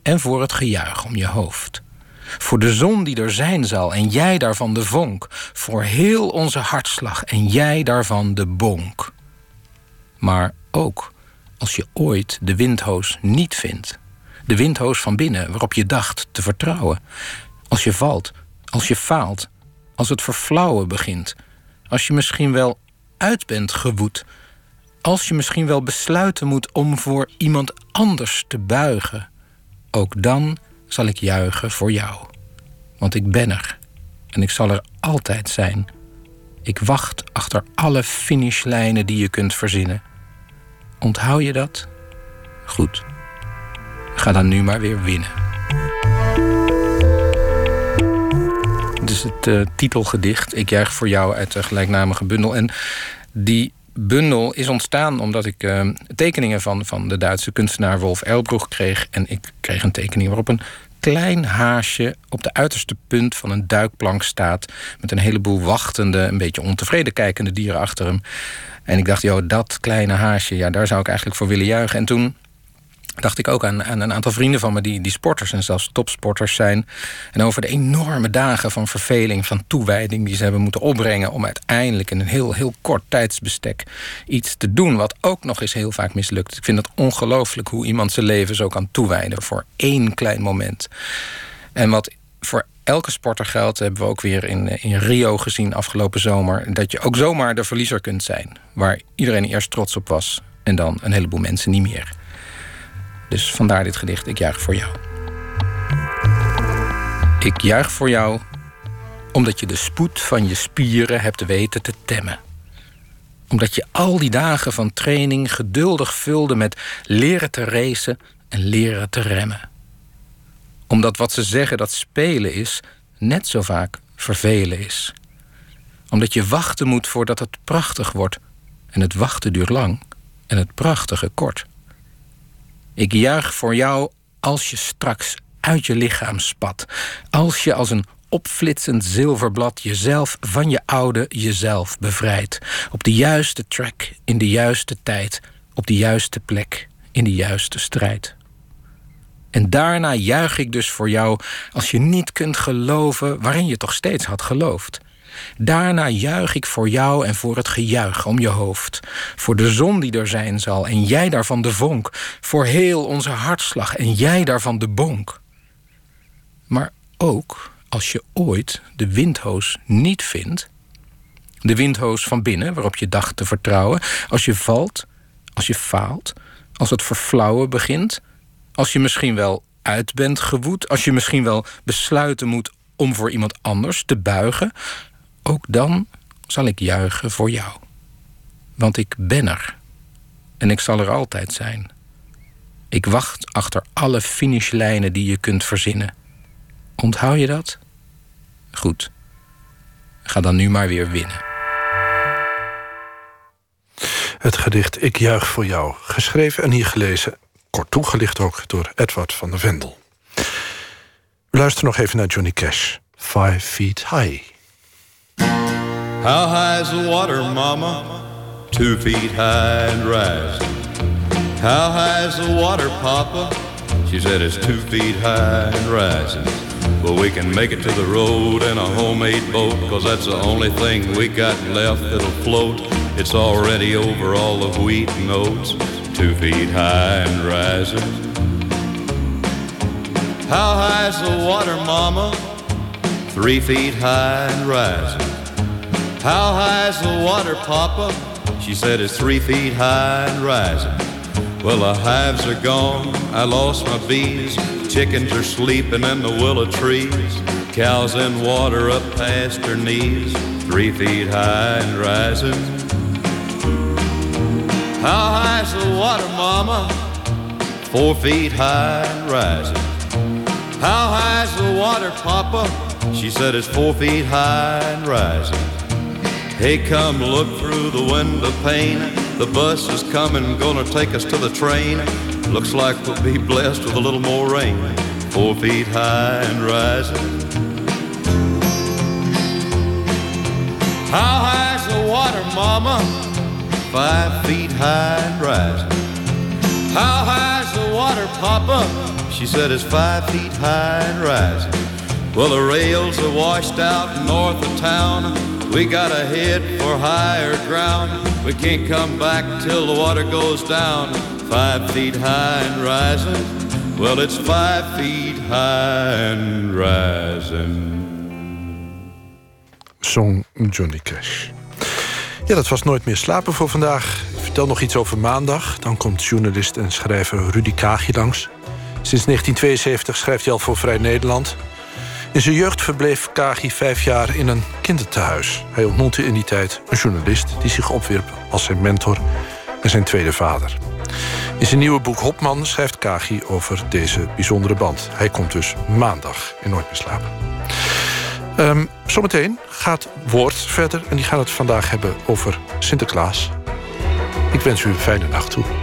S21: en voor het gejuich om je hoofd. Voor de zon die er zijn zal en jij daarvan de vonk. Voor heel onze hartslag en jij daarvan de bonk. Maar ook als je ooit de windhoos niet vindt. De windhoos van binnen waarop je dacht te vertrouwen. Als je valt, als je faalt, als het verflauwen begint. Als je misschien wel uit bent gewoed. Als je misschien wel besluiten moet om voor iemand anders te buigen. Ook dan zal ik juichen voor jou. Want ik ben er en ik zal er altijd zijn. Ik wacht achter alle finishlijnen die je kunt verzinnen. Onthoud je dat? Goed. Ga dan nu maar weer winnen. Dit is het uh, titelgedicht. Ik juich voor jou uit de gelijknamige bundel. En die bundel is ontstaan omdat ik uh, tekeningen van, van de Duitse kunstenaar Wolf Elbroeg kreeg. En ik kreeg een tekening waarop een klein haasje op de uiterste punt van een duikplank staat. Met een heleboel wachtende, een beetje ontevreden kijkende dieren achter hem. En ik dacht, joh, dat kleine haasje, ja, daar zou ik eigenlijk voor willen juichen. En toen dacht ik ook aan, aan, een aantal vrienden van me die, die sporters en zelfs topsporters zijn. En over de enorme dagen van verveling, van toewijding die ze hebben moeten opbrengen om uiteindelijk in een heel, heel kort tijdsbestek iets te doen, wat ook nog eens heel vaak mislukt. Ik vind het ongelooflijk hoe iemand zijn leven zo kan toewijden voor één klein moment. En wat voor elke sporter geldt, hebben we ook weer in, in Rio gezien afgelopen zomer, dat je ook zomaar de verliezer kunt zijn. Waar iedereen eerst trots op was en dan een heleboel mensen niet meer. Dus vandaar dit gedicht, Ik juich voor jou. Ik juich voor jou omdat je de spoed van je spieren hebt weten te temmen. Omdat je al die dagen van training geduldig vulde met leren te racen en leren te remmen. Omdat wat ze zeggen dat spelen is, net zo vaak vervelen is. Omdat je wachten moet voordat het prachtig wordt en het wachten duurt lang en het prachtige kort. Ik juich voor jou als je straks uit je lichaam spat. Als je als een opflitsend zilverblad jezelf van je oude jezelf bevrijdt. Op de juiste track, in de juiste tijd, op de juiste plek, in de juiste strijd. En daarna juich ik dus voor jou als je niet kunt geloven waarin je toch steeds had geloofd. Daarna juich ik voor jou en voor het gejuich om je hoofd. Voor de zon die er zijn zal en jij daarvan de vonk. Voor heel onze hartslag en jij daarvan de bonk. Maar ook als je ooit de windhoos niet vindt. De windhoos van binnen waarop je dacht te vertrouwen. Als je valt, als je faalt, als het verflauwen begint. Als je misschien wel uit bent gewoed. Als je misschien wel besluiten moet om voor iemand anders te buigen. Ook dan zal ik juichen voor jou. Want ik ben er. En ik zal er altijd zijn. Ik wacht achter alle finishlijnen die je kunt verzinnen. Onthoud je dat? Goed. Ga dan nu maar weer winnen.
S3: Het gedicht Ik juich voor jou. Geschreven en hier gelezen, kort toegelicht ook door Edward van der Vendel. We luisteren nog even naar Johnny Cash. Five Feet High.
S22: How high is the water, mama? Two feet high and rising. How high is the water, papa? She said it's two feet high and rising. But we can make it to the road in a homemade boat, cause that's the only thing we got left that'll float. It's already over all the wheat and oats, two feet high and rising. How high is the water, mama? Three feet high and rising. How high is the water, papa? She said it's three feet high and rising. Well, the hives are gone, I lost my bees. Chickens are sleeping in the willow trees. Cows in water up past her knees, three feet high and rising. How high's the water, mama? Four feet high and rising. How high's the water, papa? She said it's four feet high and rising. Hey, come look through the window pane. The bus is coming, gonna take us to the train. Looks like we'll be blessed with a little more rain. Four feet high and rising. How high's the water, mama? Five feet high and rising. How high's the water, papa? She said it's five feet high and rising. Well, the rails are washed out north of town. We gotta head for higher ground. We can't come back till the water goes down. Five feet high and rising. Well, it's five feet high and rising.
S3: Zong Johnny Cash. Ja, dat was Nooit meer slapen voor vandaag. Vertel nog iets over maandag. Dan komt journalist en schrijver Rudy Kaagje langs. Sinds 1972 schrijft hij al voor Vrij Nederland. In zijn jeugd verbleef Kagi vijf jaar in een kindertehuis. Hij ontmoette in die tijd een journalist die zich opwierp als zijn mentor en zijn tweede vader. In zijn nieuwe boek Hopman schrijft Kagi over deze bijzondere band. Hij komt dus maandag in Nooit meer slapen. Um, zometeen gaat Woord verder en die gaan het vandaag hebben over Sinterklaas. Ik wens u een fijne nacht toe.